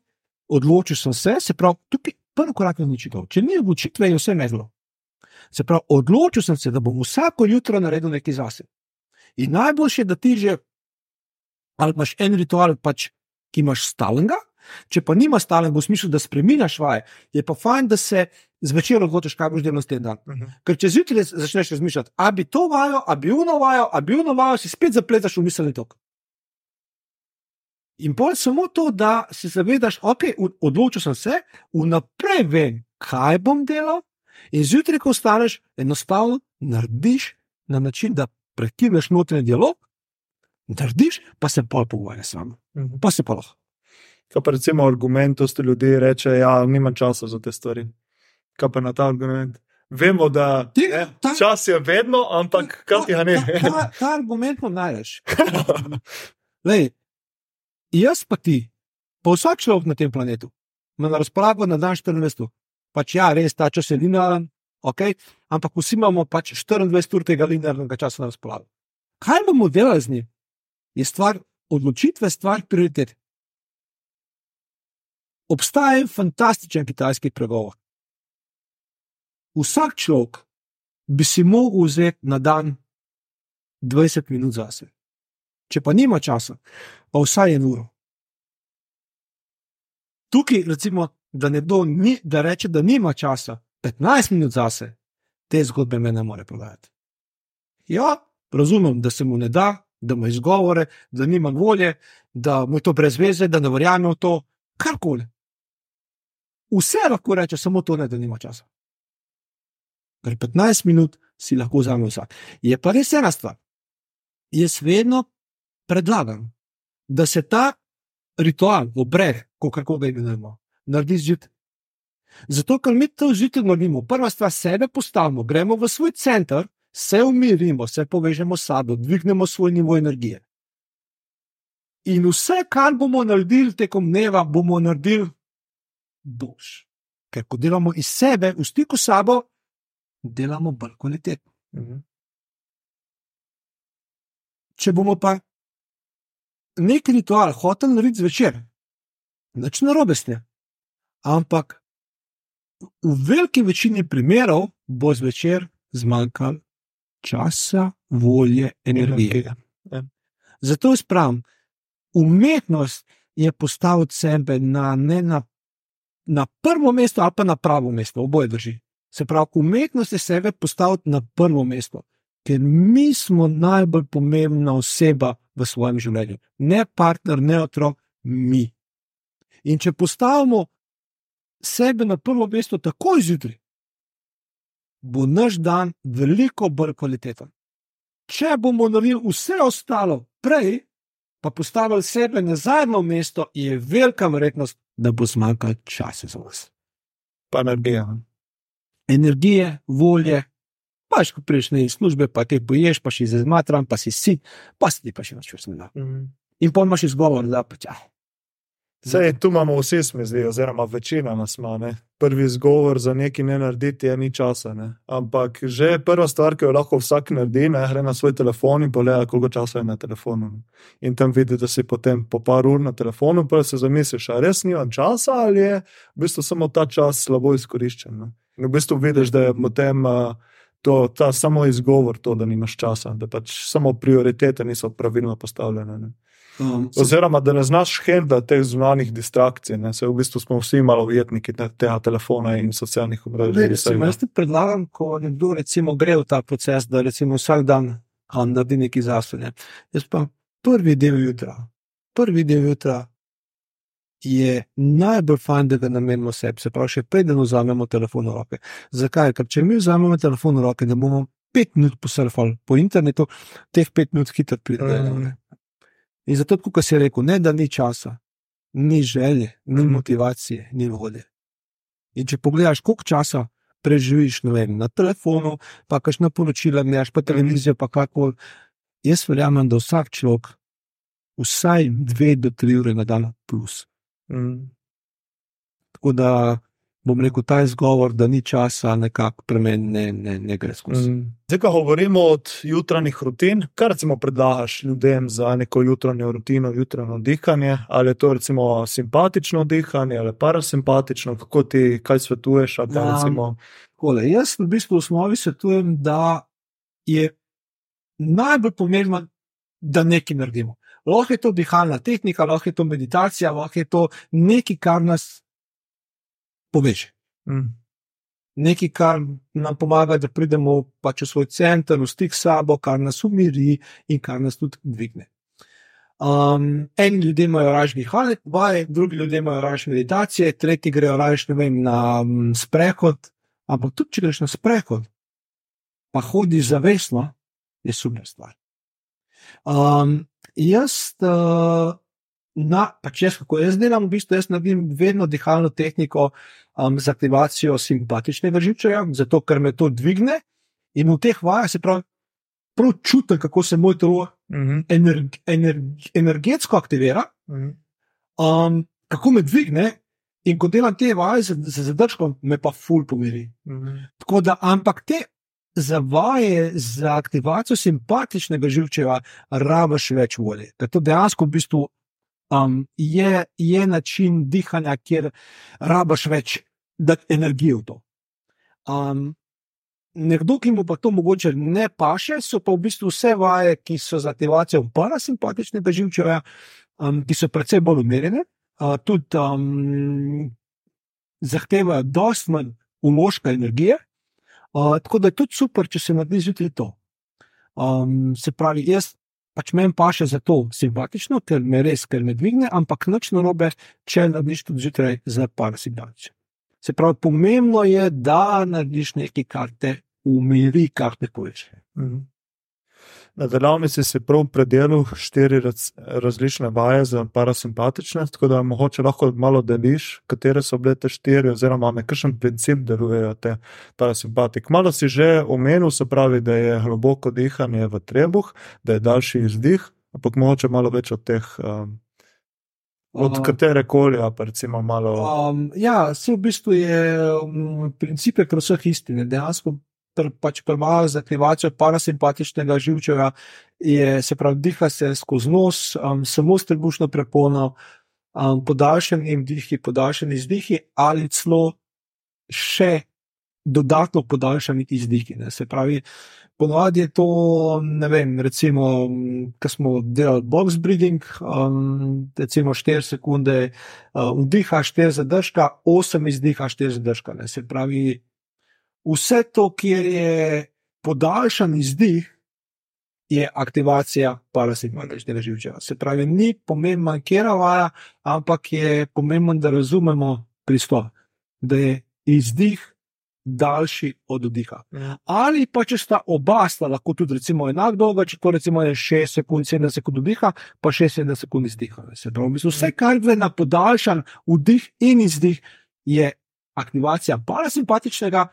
odločil sem se, se pravi, tukaj prvi korak je odločitev. Če ni odločitve, je vse medlo. Se pravi, odločil sem se, da bom vsako jutro naredil nekaj zase. In najboljše je, da ti že, ali imaš en ritual, pač, ki imaš stalnega, če pa nima stalnega, v smislu, da spremenjaš vaje, je pa fajn, da se zvečer odločiš, kaj boš delal s tem dan. Mhm. Ker če zjutraj začneš razmišljati, a bi to vajo, a bi uno vajo, a bi uno vajo, si spet zapletaš v miselni tok. In pol samo to, da se zavedaš, ok, odločil sem se, vnaprej vem, kaj bom delal, in zjutraj, ko ostaneš, enostavno narediš na način, da prekineš notranji dialog, narediš, pa se pol pogovarjaš s vami, Mhm. pa se pa lahko. Kaj pa recimo argument, to ste ljudje reče, ja, nimam časa za te stvari. Kaj pa na ta argument? Vemo, da Ti- ne, ta- čas je vedno, ampak kaj ti ga ne? Ta, ta, ta argument mu najdeš. *laughs* Lej, jaz pa ti, pa vsak človek na tem planetu, ima na razpolago na dan 24. Pač ja, res ta čas je linearen, okay? ampak vsi imamo pač 24 ur tega linearnega časa na razpolago. Kaj bomo delali z njim? Je stvar odločitve, stvar prioritet. Obstaja en fantastičen kitajski pregovor. Vsak človek bi si mogel vzeti na dan 20 minut zase. Če pa nima časa, pa vsaj en uro. Tukaj, recimo, da nekdo ni, da reče, da nima časa, 15 minut zase, te zgodbe me ne more prodajati. Ja, razumem, da se mu ne da, da ima izgovore, da nima volje, da mu je to brez veze, da ne verjame v to, karkoli. Vse lahko reče, samo to ne, da nima časa. Ker 15 minut si lahko vzame vsak. Je pa res ena stvar. Jaz vedno predlagam, da se ta ritual, obred, kako ga imenujemo, naredi zjutraj. Zato, ker mi to zjutraj naredimo, prva stvar sebe postavimo, gremo v svoj center, se umirimo, se povežemo s sabo, dvignemo svoj nivo energije. In vse, kar bomo naredili tekom dneva, bomo naredili boš. Ker ko delamo iz sebe, v stiku s sabo, delamo bolj kvalitetno. Mhm. Če bomo pa nek ritual hotel narediti zvečer, nič narobe s tem. Ampak v veliki večini primerov bo zvečer zmanjkalo časa, volje, energije. Ja. Zato jaz pravim, umetnost je postaviti sebe na, ne na, na prvo mesto ali pa na pravo mesto, oboje drži. Se pravi, umetnost je sebe postaviti na prvo mesto, ker mi smo najbolj pomembna oseba v svojem življenju. Ne partner, ne otrok, mi. In če postavimo sebe na prvo mesto takoj zjutraj, bo naš dan veliko bolj kvaliteten. Če bomo naredili vse ostalo prej, pa postavili sebe na zadnjo mesto, je velika verjetnost, da bo zmanjkalo časa za vas. Pa energija. Energije, volje, pa še ko priješ iz službe, pa te boješ, pa si zmatran, pa si si, pa si ti pa še več časa. Mhm. In pa imaš izgovor, da pač. Ah, Sej, tu imamo vsi, se zdi, oziroma večina nas ima. Ne? Prvi izgovor za nekaj ne narediti je ni časa. Ne? Ampak že prva stvar, ki jo lahko vsak naredi, je, gre na svoj telefon in pogleda, koliko časa je na telefonu. Ne? In tam vidi, da si potem po par ur na telefonu, pa se zamisliš, ali res nimam časa ali je v bistvu samo ta čas slabo izkoriščen. Ne? In v bistvu vidiš, da je potem uh, to, ta samo izgovor, to, da nimaš časa, da pač samo prioritete niso pravilno postavljene. Ne? Um, Oziroma, da ne znaš handlati teh zunanjih distrakcij. Ne? Se v bistvu smo vsi malo ujetniki te- tega telefona in socialnih omrežij. Jaz ti predlagam, ko nekdo recimo, gre v ta proces, da recimo vsak dan um, naredi nekaj zase. Ne. Jaz pa prvi del jutra, prvi del jutra je najbolj fajn, da ga namenimo sebi, se pravi, še preden vzamemo telefon v roke. Zakaj? Ker če mi vzamemo telefon v roke, da bomo pet minut posurfali po internetu, teh pet minut hitro pride. Mm. Mm. In zato, kot si rekel, ne da ni časa, ni želje, ni Mhm. motivacije, ni volje. In če pogledaš, koliko časa preživiš vem, na telefonu, pa kakšno poročilo imaš, pa televizijo, pa kako. Jaz verjamem, da vsak človek vsaj dve do tri ure na dan plus. Mm. Tako da bom rekel, ta izgovor, da ni časa, nekako pri meni ne, ne, ne gre skozi. Mm. Zdaj, ko govorimo od jutranjih rutin, kaj recimo predlagaš ljudem za neko jutranjo rutino, jutranjo dihanje, ali je to recimo simpatično dihanje ali parasimpatično, kako ti kaj svetuješ? pa Um, recimo, Kole, jaz v bistvu v osnovi svetujem, da je najbolj pomembno, da nekaj naredimo. Lahko je to dihalna tehnika, lahko je to meditacija, lahko je to nekaj, kar nas poveže. mm. Nekaj, kar nam pomaga, da pridemo pač v svoj center, v stik s sabo, kar nas umiri in kar nas tudi dvigne. Um, eni ljudje imajo raje dihalne vaje, drugi ljudje imajo raje meditacije, tretji grejo raje vem, na um, sprehod. Ampak tudi, če greš na sprehod, pa hodiš zavestno, je super stvar. Um, jaz, uh, na, pač jaz, kako jaz delam, v bistvu jaz naredim vedno dihalno tehniko um, za aktivacijo simpatičnega živčevja, zato ker me to dvigne in v teh vajah se pravi, prav čutim, kako se moj telo Mm energ, energ, energetsko aktivira, -hmm. um, kako me dvigne. In ko delam te vaje z, z zadržkom, me pa ful pomiri. Mm -hmm. Tako da, ampak te za vaje, za aktivacijo simpatičnega živčeva, rabiš več volje. Ker to dejansko v bistvu um, je, je način dihanja, kjer rabiš več energije v to. Um, nekdo, ki mu pa to mogoče ne paše, so pa v bistvu vse vaje, ki so za aktivacijo parasimpatičnega živčeva, um, ki so precej bolj umirjene. Uh, tudi um, zahtevajo dosti manj uložka energije, tako da je tudi super, če se naredi zjutraj to. Um, se pravi, jaz pač meni paše za to simpatično, ker me res, ker me dvigne, ampak noč narobe, če narediš tudi zjutraj za parasimpatično. Se pravi, pomembno je, da narediš nekaj, kar te umiri, kar te poveže. Mhm. Na delavnici si prav predelil štiri raz, različne vaje za parasimpatične, tako da mogoče lahko malo deliš, katere so bile te štiri, oziroma na kakšen princip delujejo te parasimpatike. Malo si že omenil, se pravi, da je globoko dihanje v trebuh, da je daljši izdih, ampak mogoče malo več od teh, um, od Aha. katere koli, pa recimo malo. Um, ja, se v bistvu je um, princip je pri vseh istine. Dejansko pr, pač prva za aktivacijo parasimpatičnega živčeva je, se pravi, diha se skozi nos, um, samo s trebušno prepono, um, podaljšani vdihi, podaljšani izdihi ali celo še dodatno podaljšani izdihi. Ne. Se pravi, ponovadi je to, ne vem, recimo, ko smo delali box breathing, um, recimo 4 sekunde uh, vdiha, 4 zadržka, 8 izdiha, 4 zadržka. Ne. Se pravi, vse to, kjer je podaljšan izdih, je aktivacija parasimpatičnega živčeva. Se pravi, ni pomembno, kje vaja, ampak je pomembno, da razumemo pristop, da je izdih daljši od vdiha. Ja. Ali pa če sta oba sta lahko tudi recimo enak dolga, če to recimo je 6 sekund, 7 sekund vdiha, pa 6-7 sekund izdiha. Se pravi, bistvu vse, kar gre na podaljšan vdih in izdih, je aktivacija parasimpatičnega,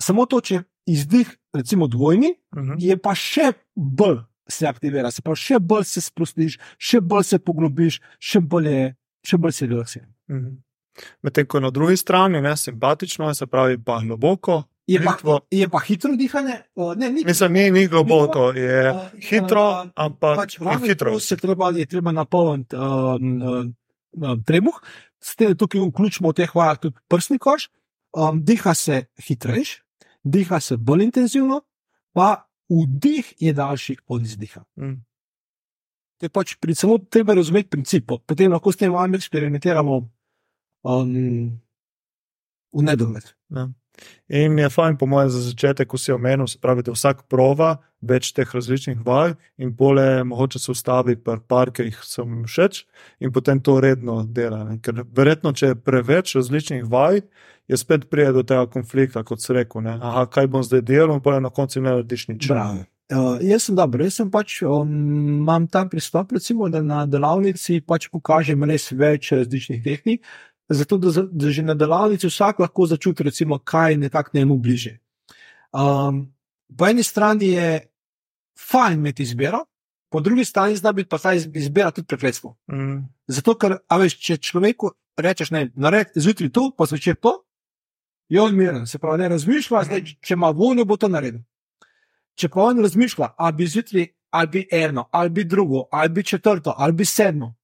samo to, če izdih, recimo dvojni, Mhm. je pa še bolj se aktivira, se pravi, še bolj se sprostiš, še bolj se poglobiš, še bolj, je, še bolj se relaksiraš. Mhm. Medtem ko na drugi strani, ne, simpatično, se pravi, pa globoko. Je pa, Plitvo. je pa hitro dihanje, uh, ne, ni Mislim, ni, ni globoko, je Uh, hitro, uh, ampak pač hitro. se treba, je treba napolniti um, um, um, trebuh, s tem, tukaj vključimo v teh vajah tudi prsni koš, um, diha se hitrejš, diha se bolj intenzivno, pa vdih je daljši od izdiha. Mm. To je pač pri samo treba razumeti princip, po- potem lahko s tem vami eksperimentiramo um, v nedogled. Ja. In je fajn, po mojem, za začetek, ko si omenil, se pravi, da vsak prova več teh različnih vaj in bolje mogoče se ustavi pri par, ki jih so mi všeč, in potem to redno dela. Ne. Ker verjetno, če je preveč različnih vaj, je spet prije do tega konflikta, kot se. Ne. Aha, kaj bom zdaj delal, in pa na koncu ne narediš nič. Bravo. Uh, jaz sem dober, jaz sem pač, um, imam ta pristop, recimo, da na delavnici pač pokažem res več različnih tehnik, zato da, da že na delavnici vsak lahko začuti, recimo, kaj je nekako njemu bliže. Um, po eni strani je fajn imeti izbiro, po drugi strani zna biti pa ta iz- izbira tudi prekletstvo. Mm. Zato, ker, a veš, če človeku rečeš, ne, naredi zjutraj to, pa zvečer to, je on miren, se pravi, ne razmišlja, zdaj, če ima voljo, bo to naredil. Če pa on razmišlja, ali bi zjutraj, ali bi eno, ali bi drugo, ali bi četrto, ali bi sedmo,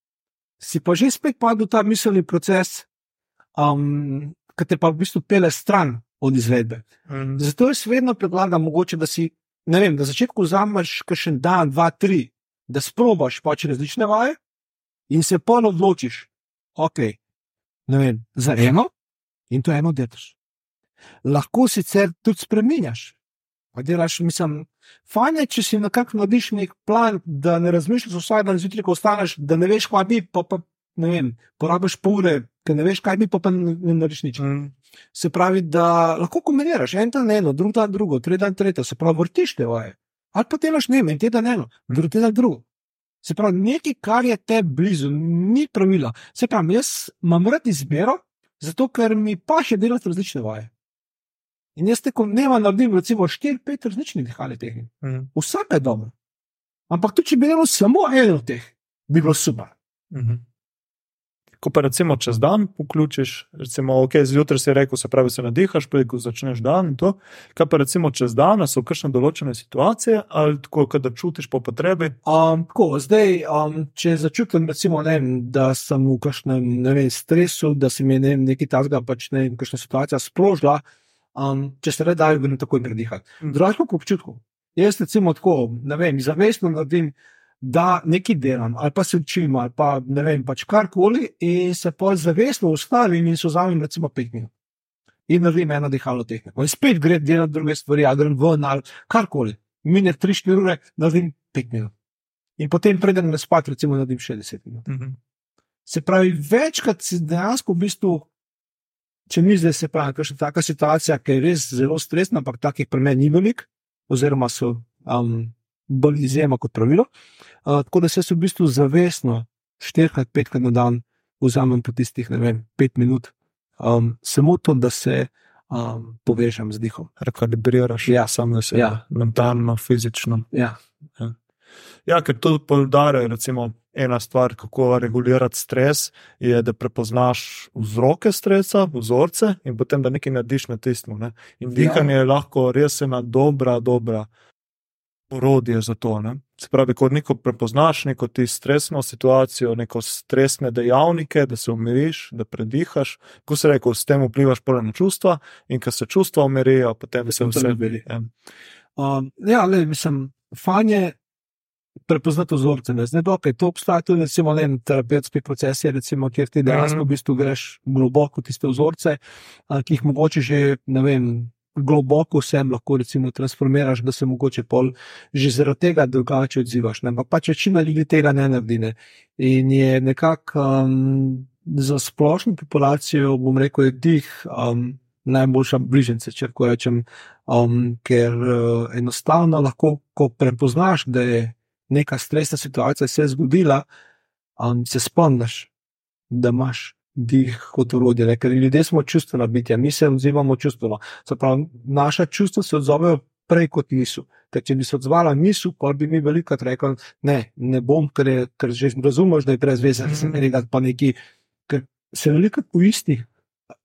si pa že spet padel v ta miselni proces, um, ki te pa v bistvu pele stran od izvedbe. Mm. Zato jaz vedno predlagam, mogoče, da si, vem, na začetku vzameš kakšen dan, dva, tri, da sprobaš pač različne vaje in se polno odločiš, ok, vem, za eno in to eno delaš. Lahko sicer tudi spremenjaš. Pa delaš, mislim, fajn je, če si nekako narediš nek plan, da ne razmišljaš vsak dan zjutraj, ko ostaneš, da ne veš, kaj bi, pa, pa ne vem, porabiš pol ure, ker ne veš, kaj bi, pa, pa ne, ne narediš nič. Mm. Se pravi, da lahko kombiniraš en dan eno, drug dan drugo, tretji dan tretje, se pravi, vrtiš te vaje. Ali pa delaš ne, vem, en teden eno, drugi teden drugo. Se pravi, nekaj, kar je te blizu, ni pravila. Se pravi, jaz imam rad izbiro, zato ker mi pa še delati različne vaje. In jaz tekom dneva naredim recimo 4-5 različnih dihalnih tehnik. Mm. Vsaka je dobra. Ampak tudi, če bi delal samo eno od teh, bi bilo super. Mhm. Ko pa recimo čez dan vključiš, recimo, ok, zjutraj si rekel, se pravi, se nadihaš, prej ko začneš dan in to. Kaj pa recimo čez dan, so kakšne določene situacije ali tako, kot da čutiš po potrebi? Um, tako, zdaj, um, če začutim, recimo, ne vem, da sem v kakšnem ne vem, stresu, da se mi je ne vem, nekaj takega, pač ne vem, kakšna situacija sprožila, um, če se reda, grem takoj predihati. Mm. Drugače pa po občutku. Jaz recimo tako, ne vem, zavestno naredim, da nekaj delam, ali pa se učim, ali pa ne vem, pač karkoli, in se pa zavestno ustavim in se vzamem recimo pet minut. In naredim eno dihalno tehniko. In spet gre delati druge stvari, ali grem ven ali karkoli. Mine 3-4 ure, naredim 5 minut. In potem predem na spat, recimo, naredim 60 minut. Mhm. Se pravi, večkrat si dejansko v bistvu, če ni zdaj se pravi, kakšna taka situacija, ki je res zelo stresna, ampak takih primerov ni veliko, oziroma so um, bolj izjema kot pravilo. Uh, tako da se v bistvu zavestno, štirikrat, petkrat na dan, vzamem po tistih, ne vem, pet minut, um, samo to, da se um, povežem z dihom. Rekalibriraš Ja. sam na sebe, Ja. mentalno, fizično. Ja. Ja, ker to poudarja, recimo, ena stvar, kako regulirati stres, je, da prepoznaš vzroke stresa, vzorce in potem da nekaj narediš na tistem. Ne? In Ja. dihanje je lahko res ena dobra, dobra orodje za to. Ne? Se pravi, ko neko prepoznaš neko ti stresno situacijo, neko stresne dejavnike, da se umiriš, da predihaš, ko se reko, s tem vplivaš prvo na čustva in ko se čustva umirijo, potem se vse umiri. Ja. Um, ja, le, mislim, fajn je prepoznati vzorce. ne. Zdaj, dokaj to obstaja tudi, recimo, ne, vem, terapevtski procesi, recimo, kjer ti dejansko Mhm. v bistvu greš globoko v tiste vzorce, ki jih mogoče že, ne vem, globoko vse lahko recimo, transformiraš, da se mogoče pol že zaradi tega drugače odzivaš. Ne? Ampak pač večina ljudi tega ne naredi. Ne? In je nekako um, za splošno populacijo, bom rekel, je dih. Um, Najboljša bližnjica, če tako rečem, um, ker uh, enostavno lahko, ko prepoznaš, da je neka stresna situacija se zgodila, um, se spomniš, da imaš dih kot urodje, ker ljudje smo čustvena bitja, mi se odzivamo čustveno. Pravi, naša čustva se odzovejo prej kot misli. Če bi se odzvala misli, pa bi mi veliko rekli, ne, ne bom, ker, je, ker že razumeš, da je brez veze, da se nekaj pa neki, ker se veliko po istih.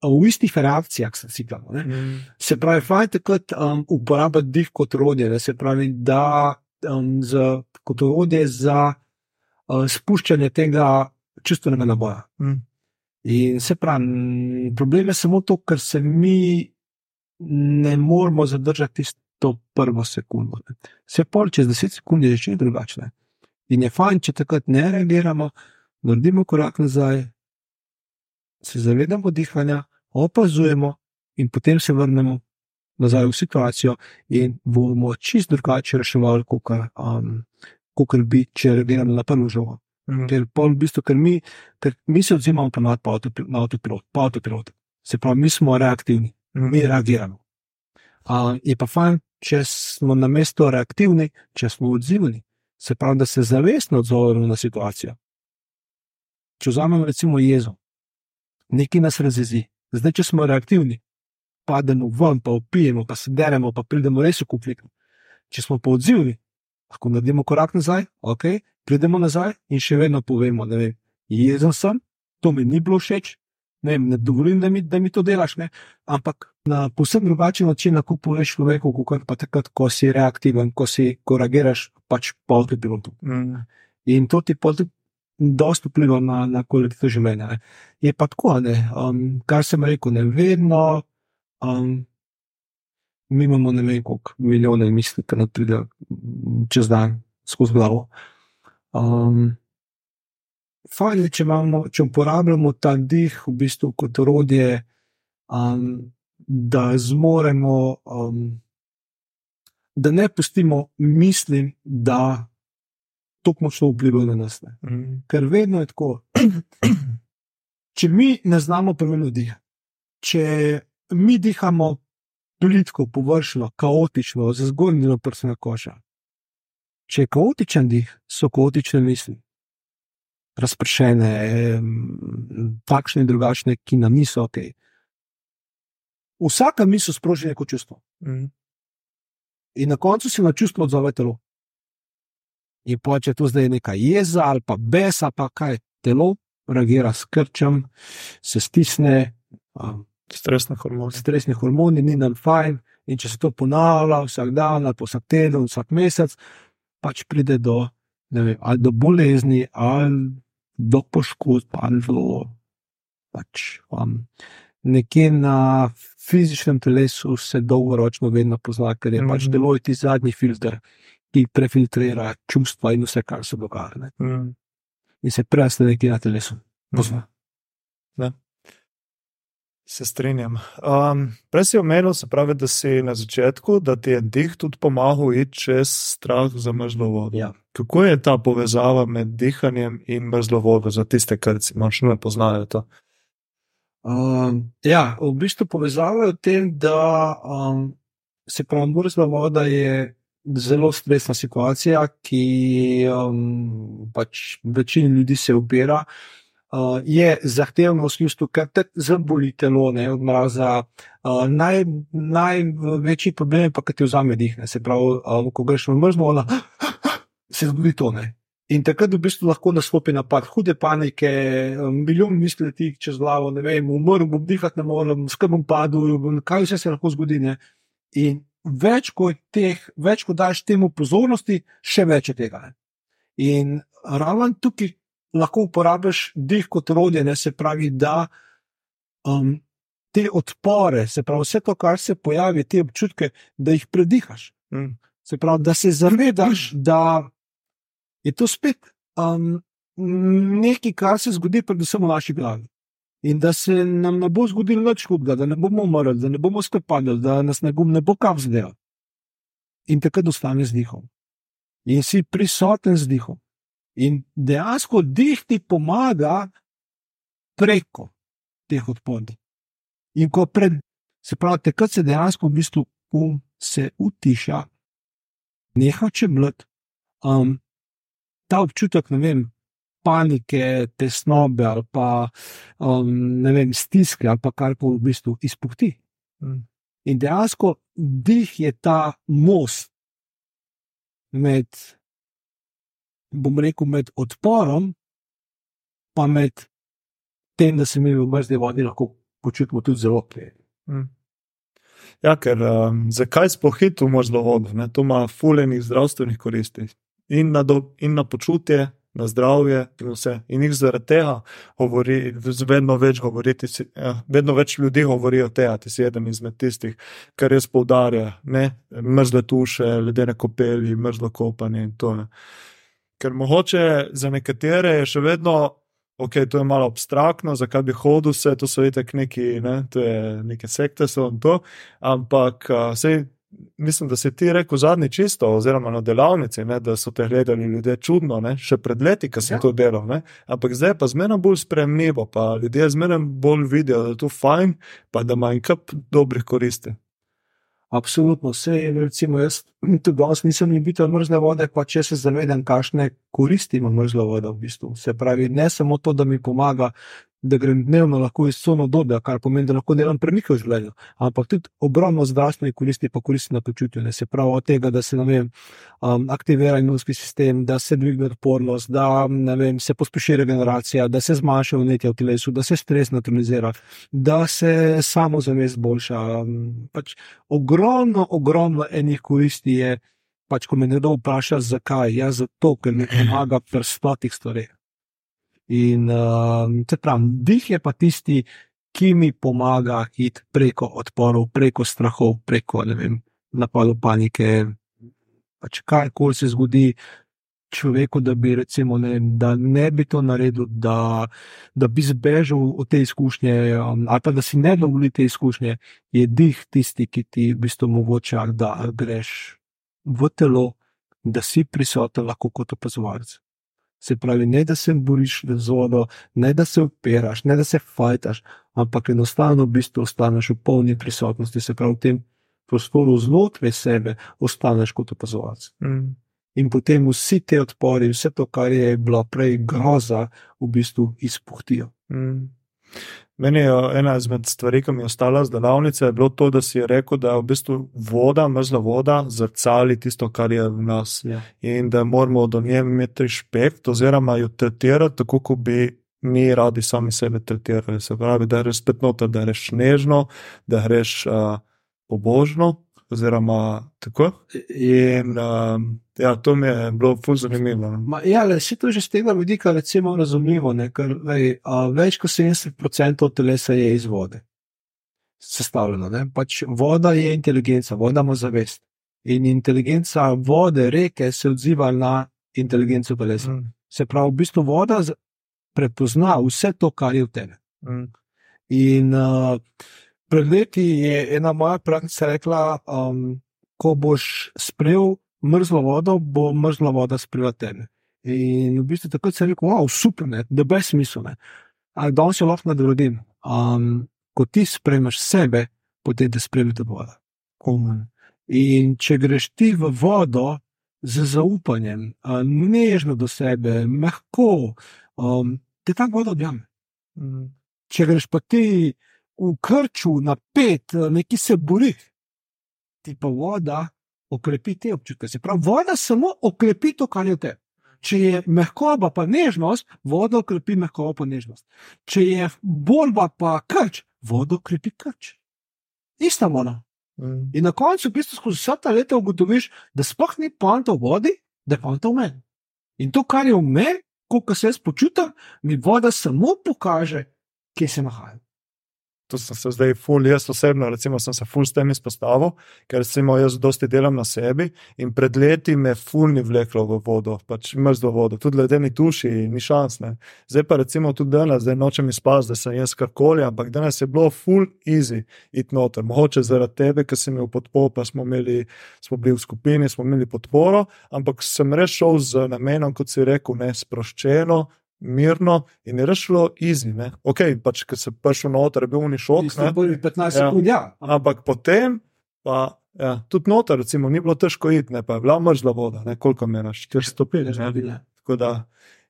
V istih reakcijah se ciklamo. Mm. Se pravi, fajn je kot um, uporabljati dih kot orodje, se pravi, da um, z, kot orodje za uh, spuščanje tega čustvenega naboja. Mm. In se pravi, problem je samo to, ker se mi ne moramo zadržati to prvo sekundo. Ne. Se pol čez deset sekund je že drugačne. In je fajn, če takrat ne reagiramo, naredimo korak nazaj, se zavedamo dihanja, opazujemo in potem se vrnemo nazaj v situacijo in bomo čist drugače reševali, kot um, bi, če reagiramo na prvo žogo. Mm. Ker, v bistvu, ker, mi, ker mi se odzivamo na avtopilot, pa avtopilot. Se pravi, mi smo reaktivni, mm. mi reagiramo. Uh, je pa fajn, če smo na mestu reaktivni, če smo odzivni, se pravi, da se zavestno odzovemo na situacijo. Če vzamemo recimo jezo, nekaj nas razjezi, zdaj če smo reaktivni, pademo ven, pa opijemo, pa se deremo, pa pridemo res v konflikt. Če smo pa odzivni, lahko naredimo korak nazaj, ok, pridemo nazaj in še vedno povemo, da je jezen sem, to mi ni bilo všeč, ne, ne dovolim, da mi, da mi to delaš, ne? ampak na posebno drugačen način lahko poveš človeku, kot pa takrat, ko si reaktiven, ko si koragiraš, pač pol ti pilotu. Mm. In to ti pol. Dosto vpliva na, na kvaliteto življenja. Ne. Je pa tako, um, kar sem rekel, ne vedno, um, mi imamo ne vem, koliko milijonov misli, ki nam pride čez dan skozi glavo. Um, fajn je, če, imamo, če uporabljamo ta dih v bistvu kot orodje, um, da zmoremo, um, da ne pustimo mislim, da to močno vpliva na nas. Mm. Ker vedno je tako. *clears throat* če mi ne znamo pravilno dihati, če mi dihamo plitko, površno, kaotično, za zgornjo prsno kožo. Če je kaotičen dih, so kaotične misli, razpršene, takšne in drugačne, ki nam niso ok. Vsaka misel sproži neko čustvo. Mm. In na koncu se na čustvo odzove telo. In pa če to zdaj je neka jeza ali pa besa, pa kaj telo reagira s krčem, se stisne. Um, Stresni hormoni. Stresni hormoni, ni nam fajn. In če se to ponavlja vsak dan, ali vsak teden, vsak mesec, pač pride do, vem, do bolezni, ali do poškodb, ali do pač, um, nekje na fizičnem telesu se dolgoročno vedno pozna, ker je mm -hmm. pač deloj ti zadnji filter, ki prefiltrira čustva in vse, kar se dogaja. Mm -hmm. In se preste nekje na telesu. Pozna. Mm -hmm. Se strinjam. Um, prej si omenil, se pravi, da si na začetku, da ti je dih tudi pomagal iti čez strah za mrzlo vodo. Ja. Kako je ta povezava med dihanjem in mrzlo vodo za tiste, ki si morda ne poznajo to? Um, ja, v bistvu povezava je v tem, da um, se pravi, mrzla voda je zelo stresna situacija, ki um, pač večini ljudi se upira uh, je zahtevno v smislu, ker te zaboli telo, ne od mraza. Uh, naj, največji problem je pa, da ti vzame dih. Se pravi, uh, ko greš v mrzlo, ona, *gasps* se zgodi to. Ne. In takrat v bistvu lahko nastopi napad, hude panike, milijon misli ti čez glavo, ne vem, umrl bom, dihati ne morem, skrb bom padel, kaj vse se lahko zgodi. Ne. In več kot teh, več kot daš temu pozornosti, še več je tega. Ne. In ravno tukaj, lahko uporabiš dih kot orodje, ne se pravi, da um, te odpore, se pravi, vse to, kar se pojavi, te občutke, da jih predihaš. Mm. Se pravi, da se zavedaš, *clears throat* da je to spet um, nekaj, kar se zgodi, predvsem v naši glavi. In da se nam ne bo zgodilo nič hudega, da ne bomo umrli, da ne bomo sklepali, da nas ne, ne bo kam zdaj. In takrat ostane z dihom. In si prisoten z dihom. In dejansko dih ti pomaga preko teh odporov. In ko pred, se pravi, takrat se dejansko v bistvu um se utiša, neha čemljati. Um, ta občutek, ne vem, panike, tesnobe ali pa um, ne vem, stiske ali pa kar koli v bistvu izpuhti. Mm. In dejansko dih je ta most med, bom rekel, med odporom, pa med tem, da se mi v mrzli vodi lahko počutimo tudi zelo prijetno. Mm. Ja, ker um, zakaj spohiti v mrzlo vodo? Ne? To ima fulejnih zdravstvenih koristi in na, do, in na počutje, na zdravje in vse. In jih zaradi tega govori, vedno več, govoriti, ja, vedno več ljudi govori o tem, da si eden izmed tistih, kar res poudarja, ne mrzle tuše, ledene kopeli, mrzlo kopanje in to. Ne. Ker mogoče za nekatere je še vedno. Ok, to je malo abstraktno, zakaj bi hodil vse, to so itek neki, ne, to je neke sekte, so in to, ampak vse mislim, da si ti rekel zadnji čisto, oziroma na delavnici, ne, da so te gledali ljudje čudno, ne, še pred leti, ki sem ja. to delal. Ne, ampak zdaj pa zmeraj bolj spremljivo, pa ljudje zmeraj bolj vidijo, da je to fajn, pa da ima in kup dobrih koristi. Absolutno, vse je, recimo, jaz *clears throat* tudi danes nisem imel mrzle vode, pa če se zavedam, kakšne koristi ima mrzla voda v bistvu. Se pravi, ne samo to, da mi pomaga da grem dnevno lahko iz sono do, kar pomeni, da lahko delam premike v življenju. Ampak tudi ogromno zdravstvenih koristi, pa koristi na počutju. Ne se pravi od tega, da se vem, um, aktivira imunski sistem, da se dvigne odpornost, da vem, se pospeši regeneracija, da se zmanjša vnetje v telesu, da se stres neutralizira, da se samo zavest boljša. Um, pač ogromno, ogromno enih koristi je. Pač, ko me nekdo vpraša, zakaj, ja, zato, ker mi pomaga pri stotih stvareh. In uh, pravim, dih je pa tisti, ki mi pomaga iti preko odporov, preko strahov, preko napadov panike. Pač karkoli se zgodi človeku, da, bi, recimo, ne, da ne bi to naredil, da, da bi zbežal od te izkušnje, um, ali pa da si ne dovoli te izkušnje, je dih tisti, ki ti v bistvu omogoča, da greš v telo, da si prisoten, lahko kot opazovalec. Se pravi, ne da se boriš z vodo, ne da se upiraš, ne da se fajtaš, ampak enostavno v bistvu ostaneš v polni prisotnosti, se pravi, v tem prostoru znotraj sebe ostaneš kot opazovalec. Mm. In potem vsi ti odpori, vse to, kar je bilo prej groza, v bistvu izpuhtijo. Mm. Meni je ena izmed stvari, ki mi je ostala z delavnice, bilo to, da si je rekel, da je v bistvu voda, mrzla voda, zrcali tisto, kar je v nas. Ja. In da moramo do nje imeti respekt, oziroma jo tretirati tako, kot bi mi radi sami sebe tretirali. Se pravi, da greš spet noter, da greš nežno, da greš uh, pobožno, oziroma tako. In uh, ja, to mi je bilo fuz zanimivo. No. Ja, le si to že z tega vidika, recimo, razumljivo, ne? ker lej, a, več kot 70% telesa je iz vode. Sestavljeno. Pač voda je inteligenca, voda ima zavest. In inteligenca vode, reke, se odziva na inteligenco telesa. Mm. Se pravi, v bistvu voda prepozna vse to, kar je v tebi. Mm. In uh, Pred leti je ena moja praksa rekla, um, ko boš sprejel mrzlo vodo, bo mrzla voda sprejela tebe. In v bistvu takrat sem rekel, wow, super, ne, da brez smisla. Ampak danes je lahko nadgradil. Um, ko ti sprejmeš sebe, potem te sprejme ta voda. In če greš ti v vodo z zaupanjem, nežno do sebe, mehko, um, te ta voda objame. Mm. Če greš pa ti v krču, napet, neki se bori, ti pa voda okrepi te občutke. Se pravi, voda samo okrepi to, kar je te. Če je mehkoba pa nežnost, voda okrepi mehkobo pa nežnost. Če je borba pa krč, voda okrepi krč. Ista voda. Mm. In na koncu, v bistvu, skozi vsa ta leta ugotoviš, da sploh ni panta v vodi, da je panta v meni. In to, kar je v meni, ko se jaz počutim, mi voda samo pokaže, kje se nahajam. To sem se zdaj ful, jaz osebno, recimo, sem se ful s tem izpostavil, ker recimo jaz dosti delam na sebi in pred leti me ful ni vleklo v vodo, pač mrzlo vodo, tudi ledeni tuši, ni šans. Ne. Zdaj pa recimo tudi danes, zdaj nočem izpasti, da sem jaz karkoli, ampak danes je bilo ful easy it noter. Mogoče zaradi tebe, ker sem imel podporo, pa smo, imeli, smo bili v skupini, smo imeli podporo, ampak sem res šel z namenom, kot si rekel, ne sproščeno, mirno in je rešilo easy. Ne? Ok, pač, ker se prišel noter, je bil ni šok. Da je 15 sekund, ja. Ampak potem pa. Ja, tudi noter, recimo, ni bilo težko iti, ne pa je bila mrzla voda, ne, koliko meraš, 450. Tako da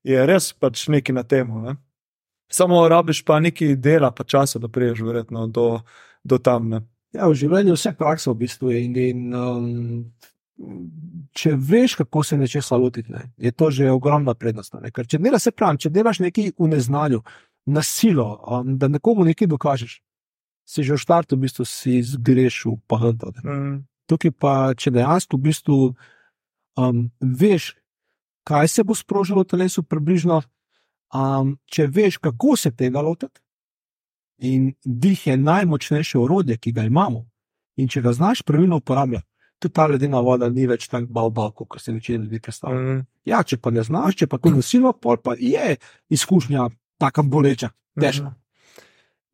je res pač neki na temu. Ne. Samo rabiš pa nekaj dela, pa časa, da priješ verjetno do, do tam. Ne. Ja, v življenju vse prakse v bistvu je in, in um, če veš, kako se nečesa lotiti, ne, je to že ogromna prednost. Ne. Ker če delaš, se pravi, če delaš nekaj v neznanju, na silo, um, da nekomu nekaj dokažeš, si že v startu v bistvu zgreš v pahento. Mm. Tukaj pa, če dejansko v bistvu um, veš, kaj se bo sprožilo v telesu, približno, um, če veš, kako se tega lotiti. In dih je najmočnejše orodje, ki ga imamo. In če ga znaš pravilno uporabljati, tudi ta ledena voda ni več tako balba, kot se večina ljudi predstavlja. Mm. Ja, če pa ne znaš, če pa to nasilno, pa je izkušnja tako boleča, težka. Mm.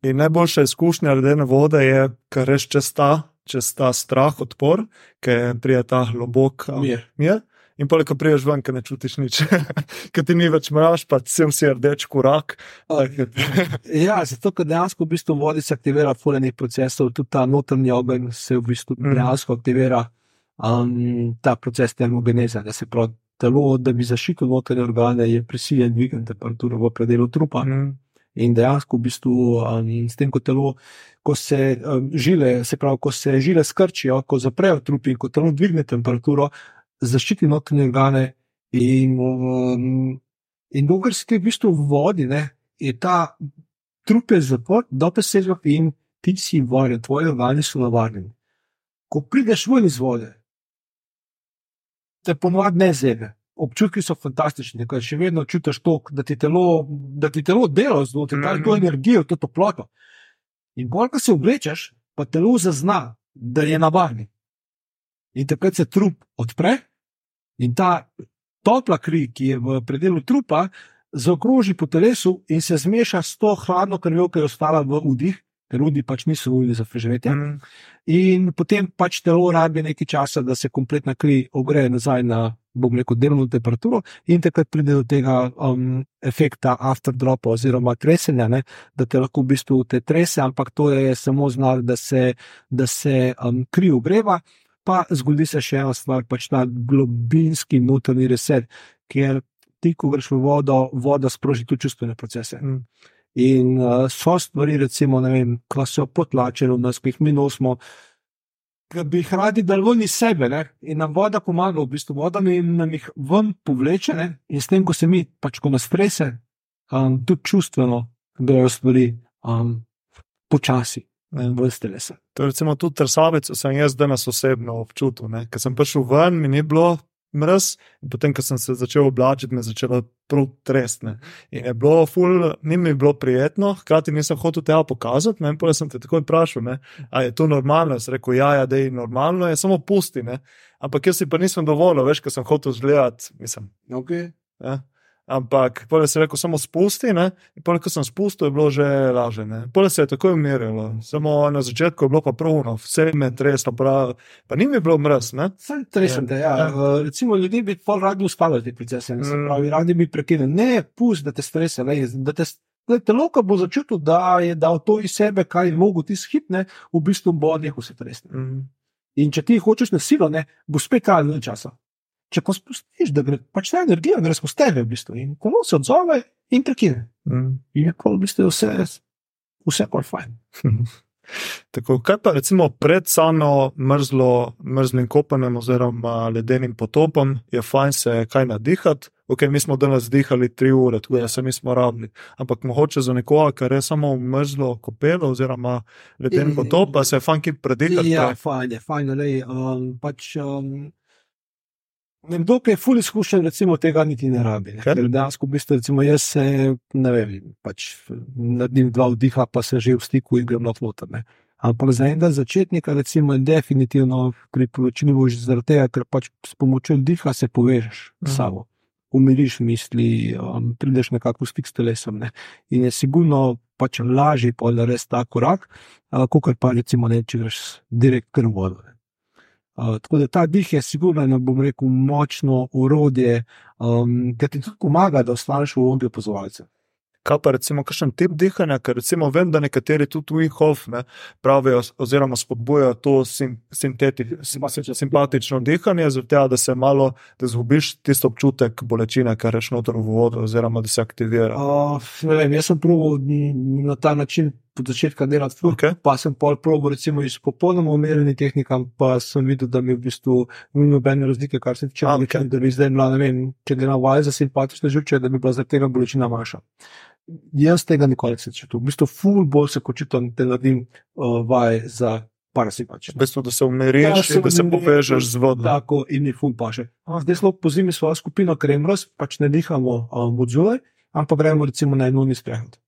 In najboljša izkušnja ledene vode je, kar reš čez ta, čez ta strah, odpor, ki prija ta globok mir. mir. In pa, ko priješ ven, ki ne čutiš nič, *laughs* ki ti ni več mraž, pa si vsi rdeč korak. *laughs* ja, zato, ker dejansko v bistvu vodi se aktivira fulejnih procesov, tudi ta notranji ogenj se v bistvu mm. dejansko aktivira um, ta proces termogeneze, da se pravi telo, da bi zaščitil notranje organe, je prisiljen dvigati temperaturo v predelu trupa. Mm. In dejansko, v bistvu, um, s tem, ko telo, ko se um, žile, se pravi, ko se žile skrčijo, ko zaprejo trup in ko telo dvigne temperaturo, zaščiti notranje organe. In, um, in dokler si ti v bistvu v vodi, ne, je ta trup je zaprt, dobro se zve in ti si varjen, tvoji organi so navarjeni. Ko prideš ven iz vode, te ponovadi ne zebe. Občutki so fantastični, ker še vedno čutiš to, da ti telo, da ti telo dela znotraj, da je to energijo, to toploto. In bolj, ko se oblečeš, pa telo zazna, da je navadni. In takrat se trup odpre in ta topla kri, ki je v predelu trupa, zaokroži po telesu in se zmeša s to hladno krvjo, ki je ostala v udih, ker ljudi pač niso volili za preživetje. Mm. In potem pač telo rabi nekaj časa, da se kompletna kri ogreje nazaj na, bom rekel, delovno temperaturo, in takrat pride do tega um, efekta afterdropa oziroma tresenja, ne, da te lahko v bistvu te trese, ampak to je samo znak, da se, da se um, kri ogreva. Pa zgodi se še ena stvar, pač ta globinski notranji reset, kjer ti, ko greš v vodo, voda sproži tudi čustvene procese. Mm. In uh, so stvari, recimo, vem, ko so potlačene v nas, ki jih mi nosimo, ki bi jih radi iz sebe. Ne? In nam voda pomaga, v bistvu voda nam jih ven povleče. Ne? In s tem, ko se mi, pač ko nas strese, um, tudi čustveno grejo stvari um, počasi. Vrste lesa. To je tudi trsavec, sem jaz danes osebno občutil. Ker sem prišel ven, mi ni bilo mrz, in potem, ko sem se začel oblačiti, me je začelo prav tresti. In je bilo, ful, ni mi bilo prijetno, hkrati nisem hotel tega pokazati. Ne? Potem sem te takoj vprašal, ali je to normalno. Jaz rekel, ja, ja da je normalno, je samo pusti. Ne? Ampak jaz si pa nisem dovolil, veš, ker sem hotel zgledati. Okay. Ja? Ampak, pole se je rekel, samo spusti, ne? in pole, ko sem spustil, je bilo že laže. Pole se je takoj umirilo, samo na začetku je bilo pa pruno, vse me treslo, prav, pa ni mi bilo mrz. Sem tresen, da ja. ja. Uh, recimo ljudi bi pol radi uspali te procese, ne mm. pravi, radi bi prekinili. Ne, pusti, da te strese, ne, da te telo, ko bo začutil, da je dal to iz sebe, kaj je mogo ti skipne, v bistvu bo nehal se tresti. Mm. In če ti hočeš na silo, ne, bo spet kaj časa če pa spustiš, da gre pač ta energija, gre skozi tebe, v bistvu, in ko se odzove, in prekine. Mm. Je pa v bistvu vse, vse pa fajn. *laughs* Tako, kaj pa recimo pred samo mrzlo, mrzlim kopanjem oziroma ledenim potopom, je fajn se kaj nadihati. Ok, mi smo danes dihali tri ure, tako da se nismo rabili. Ampak mogoče za nekoga, kar je samo mrzlo kopelo oziroma leden potop, pa se je fajn ki predihati. Ja, fajn je, fajn je. Um, pač, um, Nekdo, ki je fully izkušen, recimo tega niti ne rabi. Dejansko, v bistvu, recimo, jaz se, ne vem, pač naredim dva vdiha, pa se že v stiku in grem na flotar. ne. Ampak za enega začetnika, recimo, je definitivno priporočljivo že zaradi tega, ker pač s pomočjo diha se povežeš Mhm. s sabo. Umiriš misli, um, prideš nekako v stik s telesom. Ne? In je sigurno pač lažje pa narediti ta korak, kot pa recimo ne, če greš direkt kar v vodo. ne. Uh, tako da ta dih je sigurno, ne bom rekel, močno urodje, um, ki ti tudi pomaga, da ostaneš v obdobju opazovalcev. Kaj pa recimo, kakšen tip dihanja, ker recimo vem, da nekateri tudi Wihov ne, pravijo oziroma spodbujajo to sim, sinteti- sim, simpatično dihanje, tega, da se malo, da zgubiš tisto občutek bolečine, kar reš noter v vodo oziroma da se aktivira. Uh, vem, jaz sem proval na ta način od začetka delati fuk, Okay. pa sem pol proval recimo iz popolnoma umirjenih tehnik, pa sem videl, da mi v bistvu ni nobene razlike, kar se tiče bolečine, okej. da bi zdaj bila, ne vem, če delam vaj za simpatične živče, da bi bila zaradi tega bolečina manjša. Jaz tega nikoli nisem čutil. V bistvu ful bolj se kočitam, da naredim uh, vaj za parasimpatične. V bistvu, da se umiriš in da se povežeš z vodo. Tako in mi ful paše. Zdaj smo po zimi svojo skupino Kremros, pač ne dihamo um, od zunaj, ampak gremo recimo na enojni sprehod.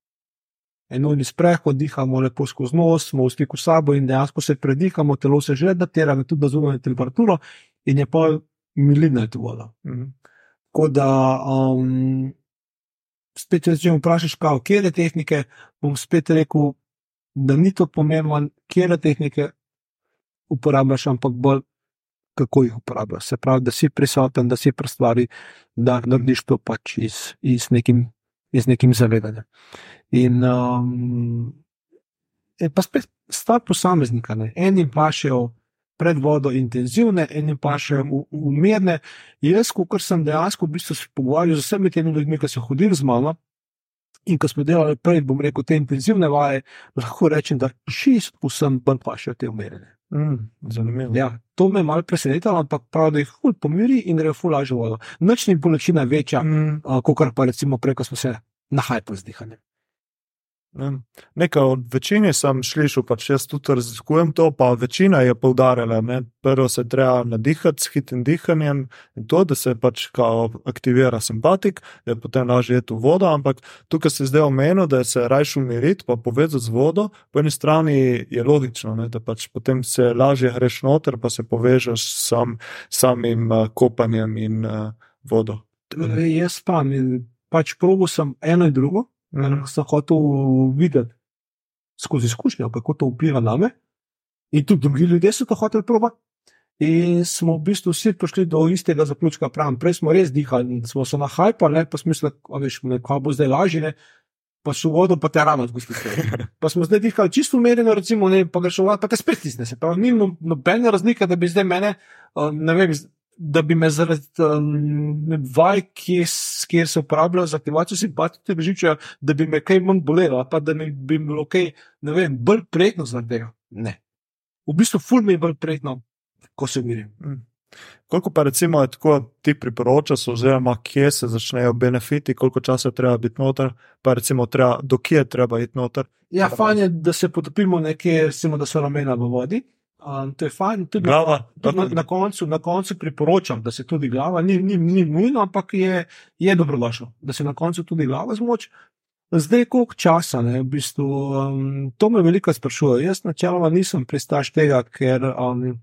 Enojni sprehod, dihamo lepo skozi nos, smo v stiku s sabo in dejansko se predihamo, telo se že adaptira tudi na zunanjo temperaturo in je pa milina je voda. Mhm. Tako da, um, spet, če me vprašaš, kaj, kje tehnike, bom spet rekel, da ni to pomembno, kje tehnike uporabljaš, ampak bolj kako jih uporabljaš. Se pravi, da si prisoten, da si pri stvari, da narediš to pač iz, iz, nekim, iz nekim zavedanjem. In um, je pa spet stvar posameznika. Ne. Enim pašejo pred vodo intenzivne, enim pašejo umirne. Jaz, kot sem dejansko v bistvu se pogovarjal z vsemi temi ljudmi, ki so hodili z mano. In ko smo delali prej, bom rekel, te intenzivne vaje, lahko rečem, da šest vsem bolj pašejo te umirjene. Mm, zanimivo. Ja, to me je malo presenetilo, ampak prav, da jih ful pomiri in gre ful lažje vodo. Noč ni bolečina večja, Mm, uh, kot pa recimo prej, ko smo se nahajali z dihanjem. Ne. Nekaj od večine sem slišal, pač jaz tudi razlikujem to, pa večina je poudarjala, da prvo se treba nadihati s hitrim dihanjem in to, da se pač aktivira simpatik, da je potem lažje jeti v vodo, ampak tukaj se zdaj omenil, da se rajš umiriti, pa povezati z vodo, po eni strani je logično, ne, da pač potem se lažje greš noter, pa se povežeš s sam, samim uh, kopanjem in uh, vodo. Jaz pa, in pač probo sem eno in drugo, Mm. sem hotel videti skozi izkušnjo, kako to vpliva na me. In tudi drugi ljudje so to hoteli probati. In smo v bistvu vsi prišli do istega zaključka. Pravim, prej smo res dihali in smo se nahajali, pa smo mislili, da bo zdaj lažje. Ne? Pa so vodo, pa te rano zgusti. *laughs* Pa smo zdaj dihali čisto umerjeno, recimo, ne, pa greš v vodo, pa te spet stisne. Se pravi, ni no- nobene razlike, da bi zdaj mene, um, ne vem, da bi me zaradi um, vaj, kje s- kjer se uporabljajo za aktivacijo simpatičnega žiča, da bi me kaj manj bolelo, pa da mi bi bilo kaj, ne vem, bolj prijetno zaradi tega. Ne. V bistvu, ful mi je bolj prijetno, ko se umirim. Koliko pa recimo je tako ti priporočaš, oziroma kje se začnejo benefiti, koliko časa treba biti noter, pa recimo treba, do kje treba iti noter. Ja, fajn je, da se potopimo nekje, recimo, da so ramena v vodi. Um, to je fajn, tudi Glava, tudi na, na, koncu, na koncu priporočam, da se tudi glava, ni, ni, ni nujno, ampak je, je dobrodošlo, da se na koncu tudi glava zmoči. Zdaj, koliko časa, ne, v bistvu, um, to me veliko sprašuje. Jaz načeloma nisem pristaš tega, ker um,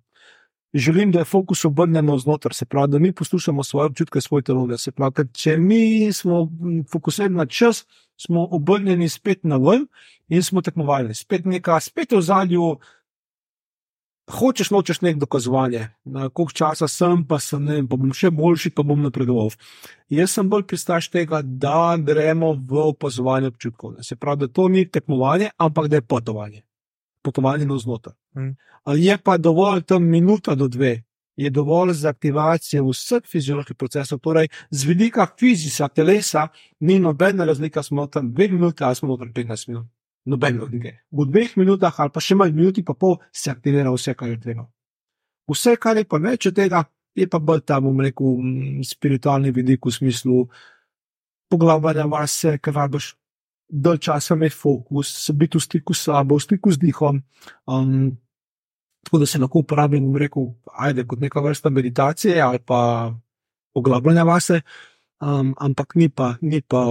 želim, da je fokus obrnjen navznoter, se pravi, da mi poslušamo svoje občutke, svoj telo. Se pravi, če mi smo fokusirani na čas, smo obrnjeni spet na ven in smo tekmovalni. Spet neka, spet v zadju. Hočeš, nočeš nek dokazovanje, na koliko časa sem, pa sem ne, pa bom še boljši, pa bom napredoval. Jaz sem bolj pristaš tega, da gremo v opazovanje občutkov. Se pravi, da to ni tekmovanje, ampak da je potovanje. Potovanje navznoter. Mm. Ali Je pa dovolj tam minuta do dve, je dovolj za aktivacijo vseh fizioloških procesov, torej z vidika fizisa, telesa, ni nobena razlika, smo tam dve minuti ali smo tam 15 minut. Nobene razlike. V dveh minutah ali pa še manj minuti, pa pol se aktivira vse, kar je treba. Vse, kar je pa več od tega, je pa bolj ta, bom rekel, spiritualni vidik v smislu poglabljanja vase, ker rabiš dalj časa imeti fokus, biti v stiku s sabo, v stiku z dihom. Um, tako da se lahko uporabljam, bom rekel, ajde, kot neka vrsta meditacije ali pa poglabljanja vase, um, ampak ni pa, ni pa,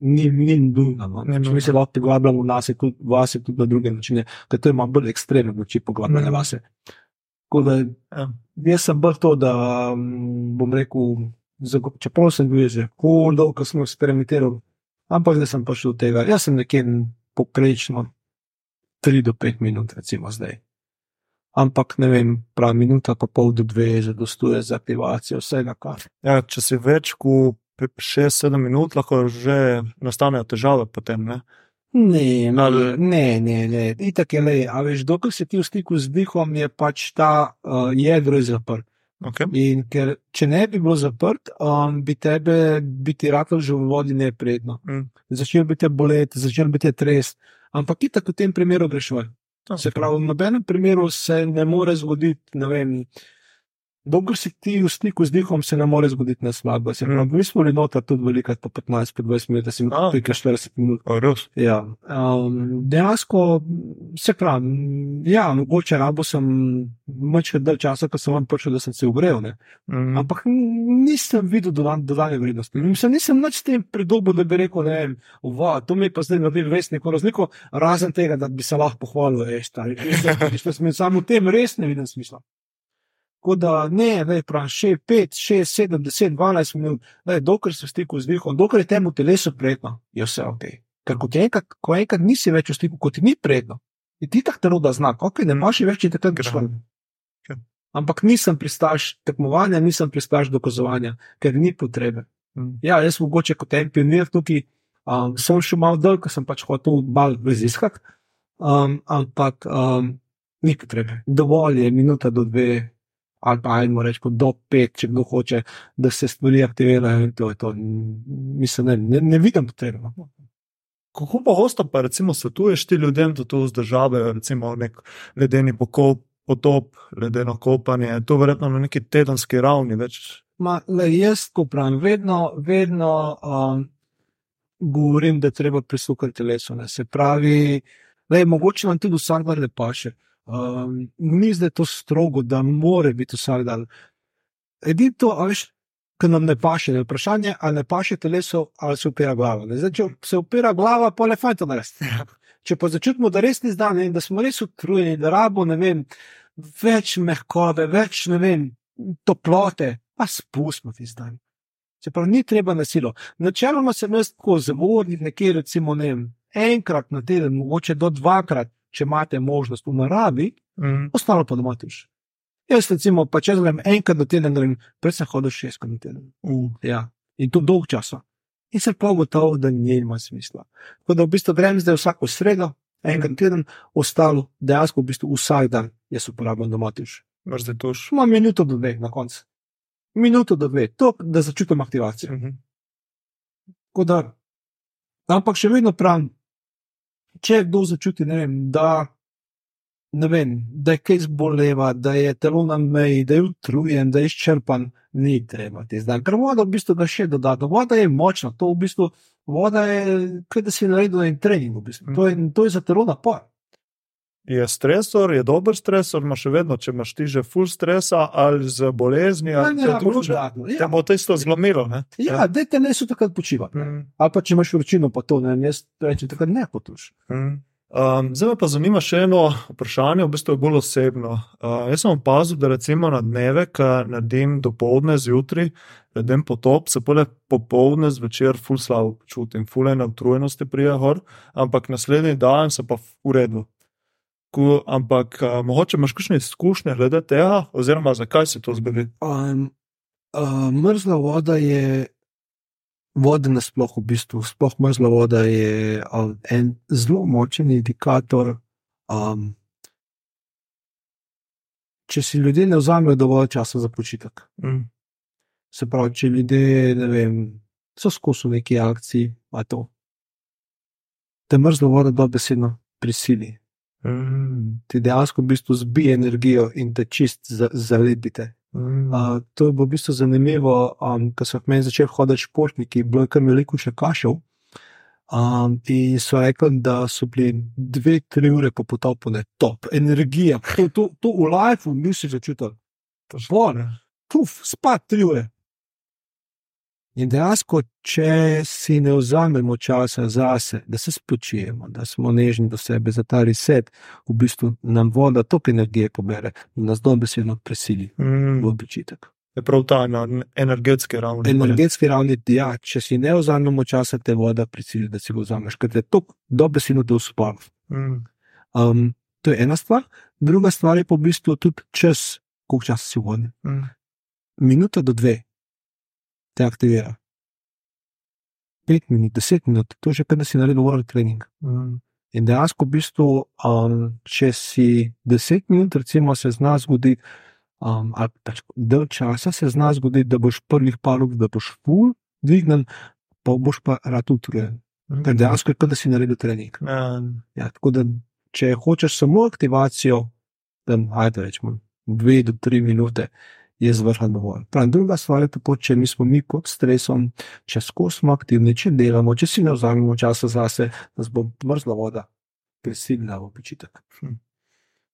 ni, ni nujno. No. Ni nujno. Mi se lahko poglabljamo v nas, tudi, vase, tudi na druge načine, ker to ima bolj ekstremne moči poglabljanja Mhm. vase. Tako da Ja. jaz sem bolj to, da um, bom rekel, čeprav sem bil že kol dolgo, ko sem eksperimentiral, ampak zdaj sem prišel do tega. Jaz sem nekje poprečno 3 do 5 minut, recimo zdaj. Ampak ne vem, prav minuta, pa pol do dve, zadostuje za aktivacijo vsega, kar. Ja, če si več kot 6-7 minut, lahko že nastanejo težave potem. Ne? Ne, Ali- ne, ne, ne. Itak je le, a veš, dokler si ti v stiku z dihom, je pač ta uh, jedro je zaprt. Okay. In ker če ne bi bilo zaprt, um, bi tebe, bi ti ratal že v vodi neprijetno. Mm. Začel bi te boleti, začel bi te trest, ampak itak v tem primeru greš ven. Se pravi, v nobenem primeru se ne more zgoditi, ne vem. Dokler si ti v stiku z dihom, se ne more zgoditi pravi, Mm. mi smo bili noter tudi veliko, po 15, po 20 minut, da si imel 40 minut. O, res. Ja, um, dejansko se pravi, ja, mogoče rabo sem več dalj časa, ko sem vam prišel, da sem se ugrel, ne. Mm. ampak nisem videl dodan, dodane vrednosti. Mislim, nisem nič s tem pridobil, da bi rekel, ne vem, "Ova, to mi pa zdaj naredil res neko razliko, razen tega, da bi se lahko pohvalil, ej, stari, res, sem samo v tem res ne vidim smisla. Tako da ne, ne, prav, še 5, 6, 7, 10, 12 minut, ne, dokler se v stiku z dihom, dokler je temu telesu prijetno, je vse ok. Ker ko, ti enkrat, ko enkrat nisi več v stiku, kot ti ni prijetno, je ti tako telo, da znak, ok, ne imaš več in takrat greš Ja. ven. Ampak nisem pristaš tekmovanja, nisem pristaš dokazovanja, ker ni potrebe. Mm. Ja, jaz mogoče kot en pionir tukaj um, sem šel malo dol, ker sem pač hotel malo raziskati, um, ampak um, ni potrebe. Dovolj je minuta do dve, ali pa ajmo reči do pet, če kdo hoče, da se stvari aktivirajo in to je to. Mislim, ne, ne, ne vidim potrebe. no. Kako pogosto pa recimo svetuješ ti ljudem, da to vzdržavajo, recimo nek ledeni pokop, potop, ledeno kopanje, to verjetno na neki tedenski ravni več. Ma, le, jaz, ko pravim, vedno, vedno um, govorim, da treba prisukati telesu. Ne. Se pravi, le, mogoče nam tudi vsak dan ne paše. Um, ni zdaj to strogo, da mora biti vsak dan. Edino to, ki nam ne paše, je vprašanje, ali ne paše telesu, ali se upira glava. Zdaj, če se upira glava, pa le fajn to narediti. *laughs* Če pa začutimo, da res ni zdan in da smo res utrujeni, da rabo, ne vem, več mehkobe, več, ne vem, toplote, pa spustimo ti zdaj. Se pravi, ni treba na silo. Načeloma sem jaz tako zavornik, nekje recimo ne vem, enkrat na teden, mogoče do dvakrat, če imate možnost v naravi, Mm. ostalo pa doma tuš. Jaz recimo, pa če grem enkrat na teden, grem, prej sem hodil šestkrat na teden. Uh. Ja, in to dolg časa. In sem pa ugotovil, da nima smisla. Tako da v bistvu grem zdaj vsako sredo, enkrat na teden, ostalo dejansko v bistvu vsak dan jaz uporabljam doma tuš. Je to še. Imam minuto do dveh na koncu. Minuto do dveh, to, da začutim aktivacijo. Mhm. Tako da, ampak še vedno pravim, če kdo začuti, ne vem, da, ne vem, da je kaj zboleva, da je telo na meji, da je utrujen, da je izčrpan, ni treba ti zdaj. Ker voda v bistvu da še dodatno. Voda je močna, to v bistvu, voda je, kaj da si naredil en trening, v bistvu. to, je, to je za telo napor. Je stresor, je dober stresor, imaš še vedno, če imaš ti že full stresa ali z bolezni Ja, ali ne, drugega. dodatno. Te Ja, bo to isto zlomilo. Ne? ja da te ne so takrat počivati. Mm. Ali pa če imaš vročino, pa to ne, jaz rečem, takrat ne potuš. Mm. Um, zdaj me pa zanima še eno vprašanje, v bistvu je bolj osebno. Uh, jaz sem opazil, da recimo na dneve, ki naredim do povdne zjutraj, naredim potop, se pole popovdne zvečer ful slabo počutim, ful ena utrujenost prija gor, ampak naslednji dan se pa v redu. Ko, ampak uh, mogoče imaš kakšne izkušnje glede tega, oziroma zakaj se to zgodi? Um, uh, mrzla voda je, voda nasploh v bistvu, sploh mrzla voda je um, en zelo močen indikator. Um, če si ljudje ne vzamejo dovolj časa za počitek, Mm. se pravi, če ljudje ne vem, so skozi v neki akciji, a to. Te mrzla voda dobesedno prisili. Mm. Ti dejansko v bistvu zbije energijo in te čist za, zalepite. Mm. Uh, to je bilo v bistvu zanimivo, um, ko so meni začeli hoditi športniki, bilo je kar veliko še kašev. Um, in so rekli, da so bili dve, tri ure po potopu, ne top, energija. To, to, to v lifeu nisi začutil. Bor. puf, spat tri ure. In dejansko, če si ne vzamemo časa zase, da se spočijemo, da smo nežni do sebe, za ta reset, v bistvu nam voda toliko energije pobere in nas dobesedno prisili Mm. v počitek. Je prav ta na energetski ravni. Energetski ravni, ja, če si ne vzamemo časa, te voda prisili, da si ga vzameš, ker te to dobesedno te uspav. Mm. Um, to je ena stvar, druga stvar je pa v bistvu tudi čas, koliko časa si vodi. Mm. Minuta do dve te aktivira. Pet minut, deset minut, to je že kar da si naredil training. Mm. In dejansko, v bistvu, um, če si deset minut, recimo, se zna zgoditi, um, ali pač del časa se zna zgoditi, da boš prvih par ur, da boš full dvignen, pa boš pa rad utrujen. Ker dejansko je kot da si naredil trening. Ja. Ja, tako da, če hočeš samo aktivacijo, da ajde rečemo dve do tri minute, je zvrha dovolj. Prav, druga stvar je tako, če nismo mi pod stresom, če smo aktivni, če delamo, če si ne vzamemo časa zase, nas bo mrzla voda prisilila v počitek.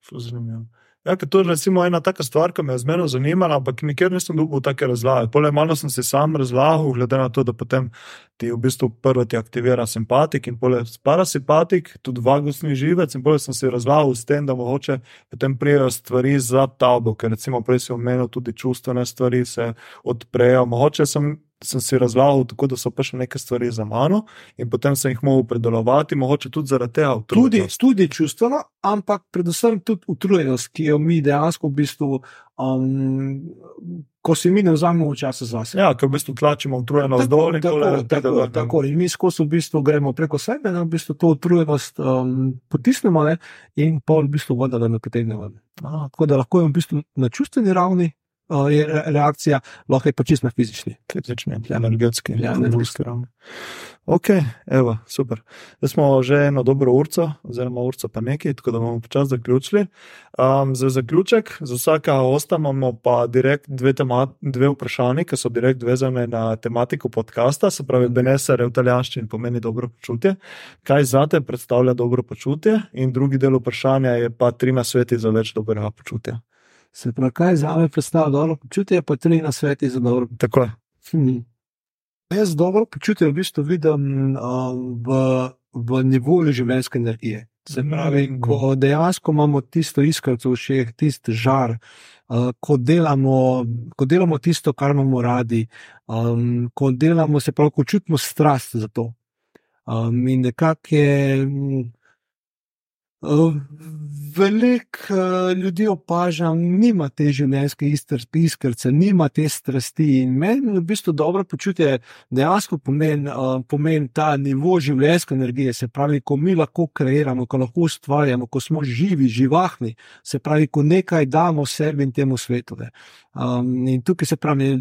Ful Zanimivo. Ja, to je recimo ena taka stvar, ki me je zmerno zanimala, ampak nikjer nisem dobil take razlage. Pole malo sem si sam razlagal, glede na to, da potem ti v bistvu prvo ti aktivira simpatik in pole parasimpatik, tudi vagusni živec in pole sem si razlagal s tem, da mogoče potem prijejo stvari za tabo, ker recimo prej si omenil tudi čustvene stvari se odprejo. Mogoče sem sem si razlagal tako, da so pač neke stvari za mano in potem sem jih mogel predelovati, mogoče tudi zaradi tega. Tudi, utrudnosti. tudi čustveno, ampak predvsem tudi utrujenost, ki jo mi dejansko v bistvu, um, ko si mi ne vzamemo časa zase. Ja, ker v bistvu tlačimo utrujenost Tako, dol in tako, tole tako, pride tako. In mi skozi v bistvu gremo preko sebe, da v bistvu to utrujenost um, potisnemo ne, in pol v bistvu voda, da ne potegne ven. Aha, Tako da lahko je v bistvu na čustveni ravni je re- reakcija, lahko je pa čisto na fizični. fizični, Ja. energetski, Ja, energetski ravni. Ok, evo, super. Zdaj smo že eno dobro urco, oziroma urco pa nekaj, tako da bomo počasi zaključili. Um, za zaključek, za vsaka osta imamo pa direkt dve, tema, dve vprašanji, ki so direkt vezane na tematiko podcasta, se pravi, Benesar v italijanščini pomeni dobro počutje. Kaj zate predstavlja dobro počutje? In drugi del vprašanja je pa tri nasveti za več dobrega počutja. Se pravi, kaj za me predstavlja dobro počutje, pa tri na sveti za dobro Tako je. Hmm. Jaz dobro počutje v bistvu vidim um, v, v nivoju življenjske energije. Se pravi, Mm. ko dejansko imamo tisto iskrico v šeh, tisti žar, uh, ko, delamo, ko delamo tisto, kar imamo radi, um, ko delamo, se pravi, ko čutimo strast za to. Um, in nekako je. Veliko uh, ljudi opažam, nima te življenjske iskrice, nima te strasti. In meni v bistvu dobro počutje dejansko pomeni, uh, pomeni ta nivo življenjske energije. Se pravi, ko mi lahko kreiramo, ko lahko ustvarjamo, ko smo živi, živahni, se pravi, ko nekaj damo sebi in temu svetu. ne. Um, in tukaj se pravi,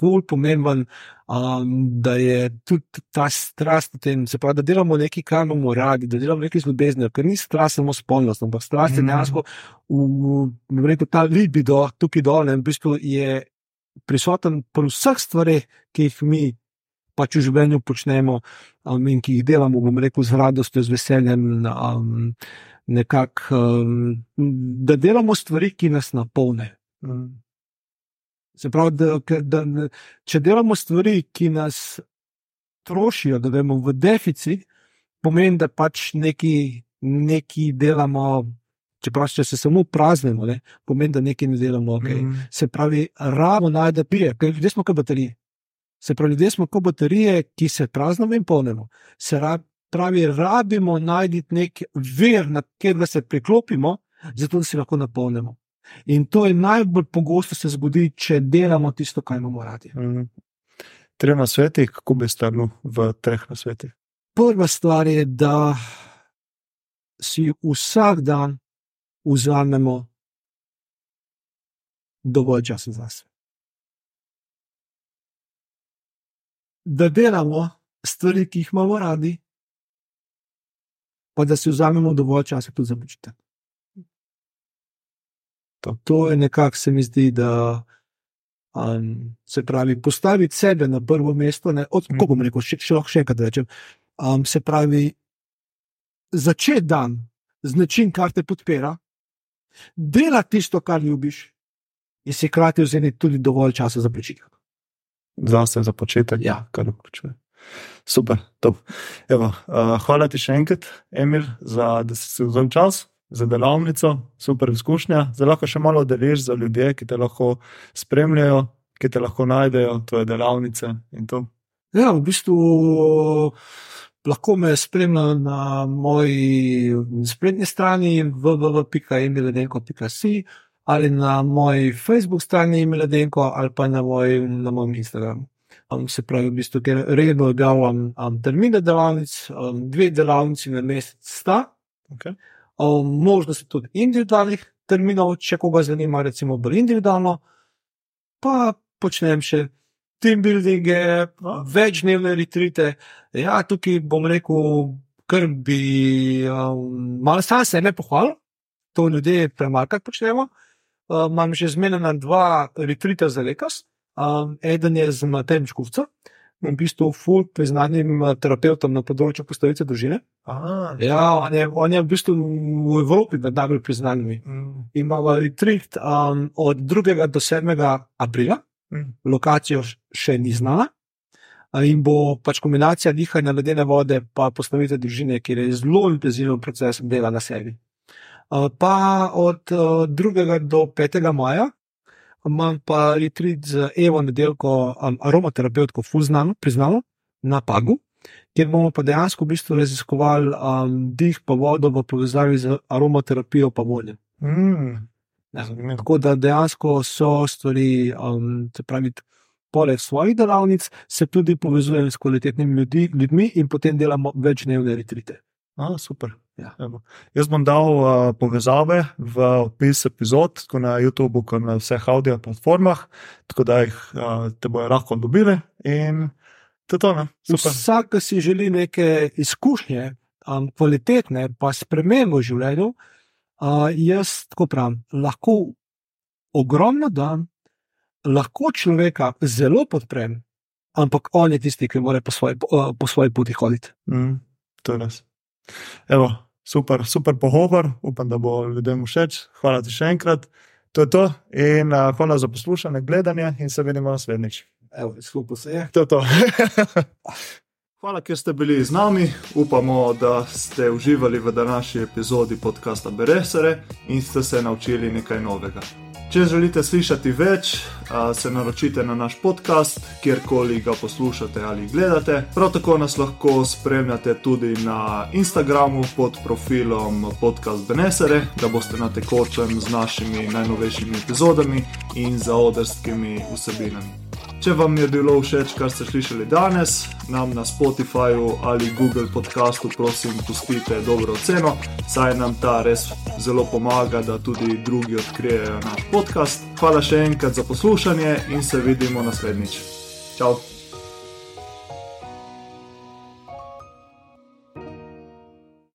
ful pomemben, um, da je tudi ta strast, v tem, se pravi, da delamo nekaj, kar imamo radi, da delamo nekaj z ljubeznijo, ker ni strast samo spolnost, ampak strast je Mhm. dejansko v, rekel, ta libido tukaj dol in v bistvu je prisoten pri vseh stvareh, ki jih mi pač v življenju počnemo um, in ki jih delamo, bom rekel, z radostjo, z veseljem. Um, Nekako, um, da delamo stvari, ki nas napolnijo. Mm. Se pravi, da, ker- da, če delamo stvari, ki nas trošijo, da vemo v deficit, pomeni, da pač neki, neki delamo. Čeprav če se samo praznimo, ne, pomeni, da nekaj ne delamo. Okay. Mm. Se pravi, ramo najde pije, ker ljudje smo kot baterije. Se pravi, ljudje smo kot baterije, ki se praznimo in polnimo. Se ra- pravi, rabimo najti nek vir, na katerega se priklopimo, zato da se lahko napolnimo. In to je najbolj pogosto se zgodi, če delamo tisto, kar imamo radi. Mm. Tri na sveti, kako bi strnil v treh na sveti. Prva stvar je, da si vsak dan vzamemo dovolj časa zase. Da delamo stvari, ki jih imamo radi, pa da si vzamemo dovolj časa tudi za počitek. To. To je nekako se mi zdi, da um, se pravi, postaviti sebe na prvo mesto. Ne, od, kako bom rekel, še, še lahko še enkrat rečem. Um, se pravi, začeti dan z nečim, kar te podpira, delati tisto, kar ljubiš, in si hkrati vzeti tudi dovolj časa za počitek. Zase za početek, Ja. kar vključuje. Super, top. Evo, uh, hvala ti še enkrat, Emil, za, da si si vzel čas za delavnico, super izkušnja. Zdaj lahko še malo deliš za ljudi, ki te lahko spremljajo, ki te lahko najdejo, tvoje delavnice in to. Ja, v bistvu lahko me spremljajo na moji spletni strani www.emiledenko.si ali na moji Facebook strani Emiledenko ali pa na, moj, na mojem Instagramu. Um, se pravi, v bistvu, ker redno objavljam um, termine delavnic, um, dve delavnici na mesec sta. Okay. Um, možnost je tudi individualnih terminov, če koga zanima, recimo bolj individualno, pa počnem še team buildinge, večdnevne retrite. Ja, tukaj bom rekel, kar bi um, malo sam sebe pohvalil, to ljudje premalkrat počnemo. Um, imam že zmenjena dva retrita za letos. Um, eden je z Matejem Škufcem, v bistvu full priznanim uh, terapeutom na področju postavice družine. Ah, Ja, on je, on je v bistvu v Evropi med najbolj priznanimi. mm, Imamo retreat um, od 2. do 7. aprila, mm, lokacijo še ni znana. A In bo pač kombinacija dihanja ledene vode, pa postavitev družine, kjer je zelo intenziven proces dela na sebi. A, Pa od uh, 2. do 5. maja imam pa retreat z Evo nedelko, um, aromaterapeutko, fuznano, priznano, na Pagu, kjer bomo pa dejansko v bistvu raziskovali um, dih pa vodo v povezavi z aromaterapijo pa voljem. mm, Ja. Tako da dejansko so stvari, um, se pravi, poleg svojih delavnic, se tudi povezujem s kvalitetnimi ljudi, ljudmi in potem delamo večdnevne retrite. Ah, super. Ja. Evo. Jaz bom dal uh, povezave v opis epizod, tako na YouTubu, kot na vseh audio platformah, tako da jih uh, te bojo lahko dobili. In to je to? Super. Vsak, ki si želi neke izkušnje, um, kvalitetne, pa spremembe v življenju, uh, jaz tako pravim, lahko ogromno dam, lahko človeka zelo podprem, ampak on je tisti, ki mora po svoji, po svoji poti hoditi. Mm, to je res. Evo, super, super pogovor, upam, da bo ljudem všeč. Hvala ti še enkrat. To je to, in uh, hvala za poslušanje, gledanje, in se vidimo naslednjič. Evo, skupaj se je. To je to. *laughs* Hvala, ker ste bili z nami. Upamo, da ste uživali v današnji epizodi podcasta Beresere in ste se naučili nekaj novega. Če želite slišati več, se naročite na naš podcast, kjerkoli ga poslušate ali gledate. Prav tako nas lahko spremljate tudi na Instagramu pod profilom Podcast Benesere, da boste na tekočem z našimi najnovejšimi epizodami in zaodrskimi vsebinami. Če vam je bilo všeč, kar ste slišali danes, nam na Spotifyju ali Google podcastu prosim pustite dobro oceno, saj nam ta res zelo pomaga, da tudi drugi odkrijejo naš podcast. Hvala še enkrat za poslušanje in se vidimo naslednjič. Ciao!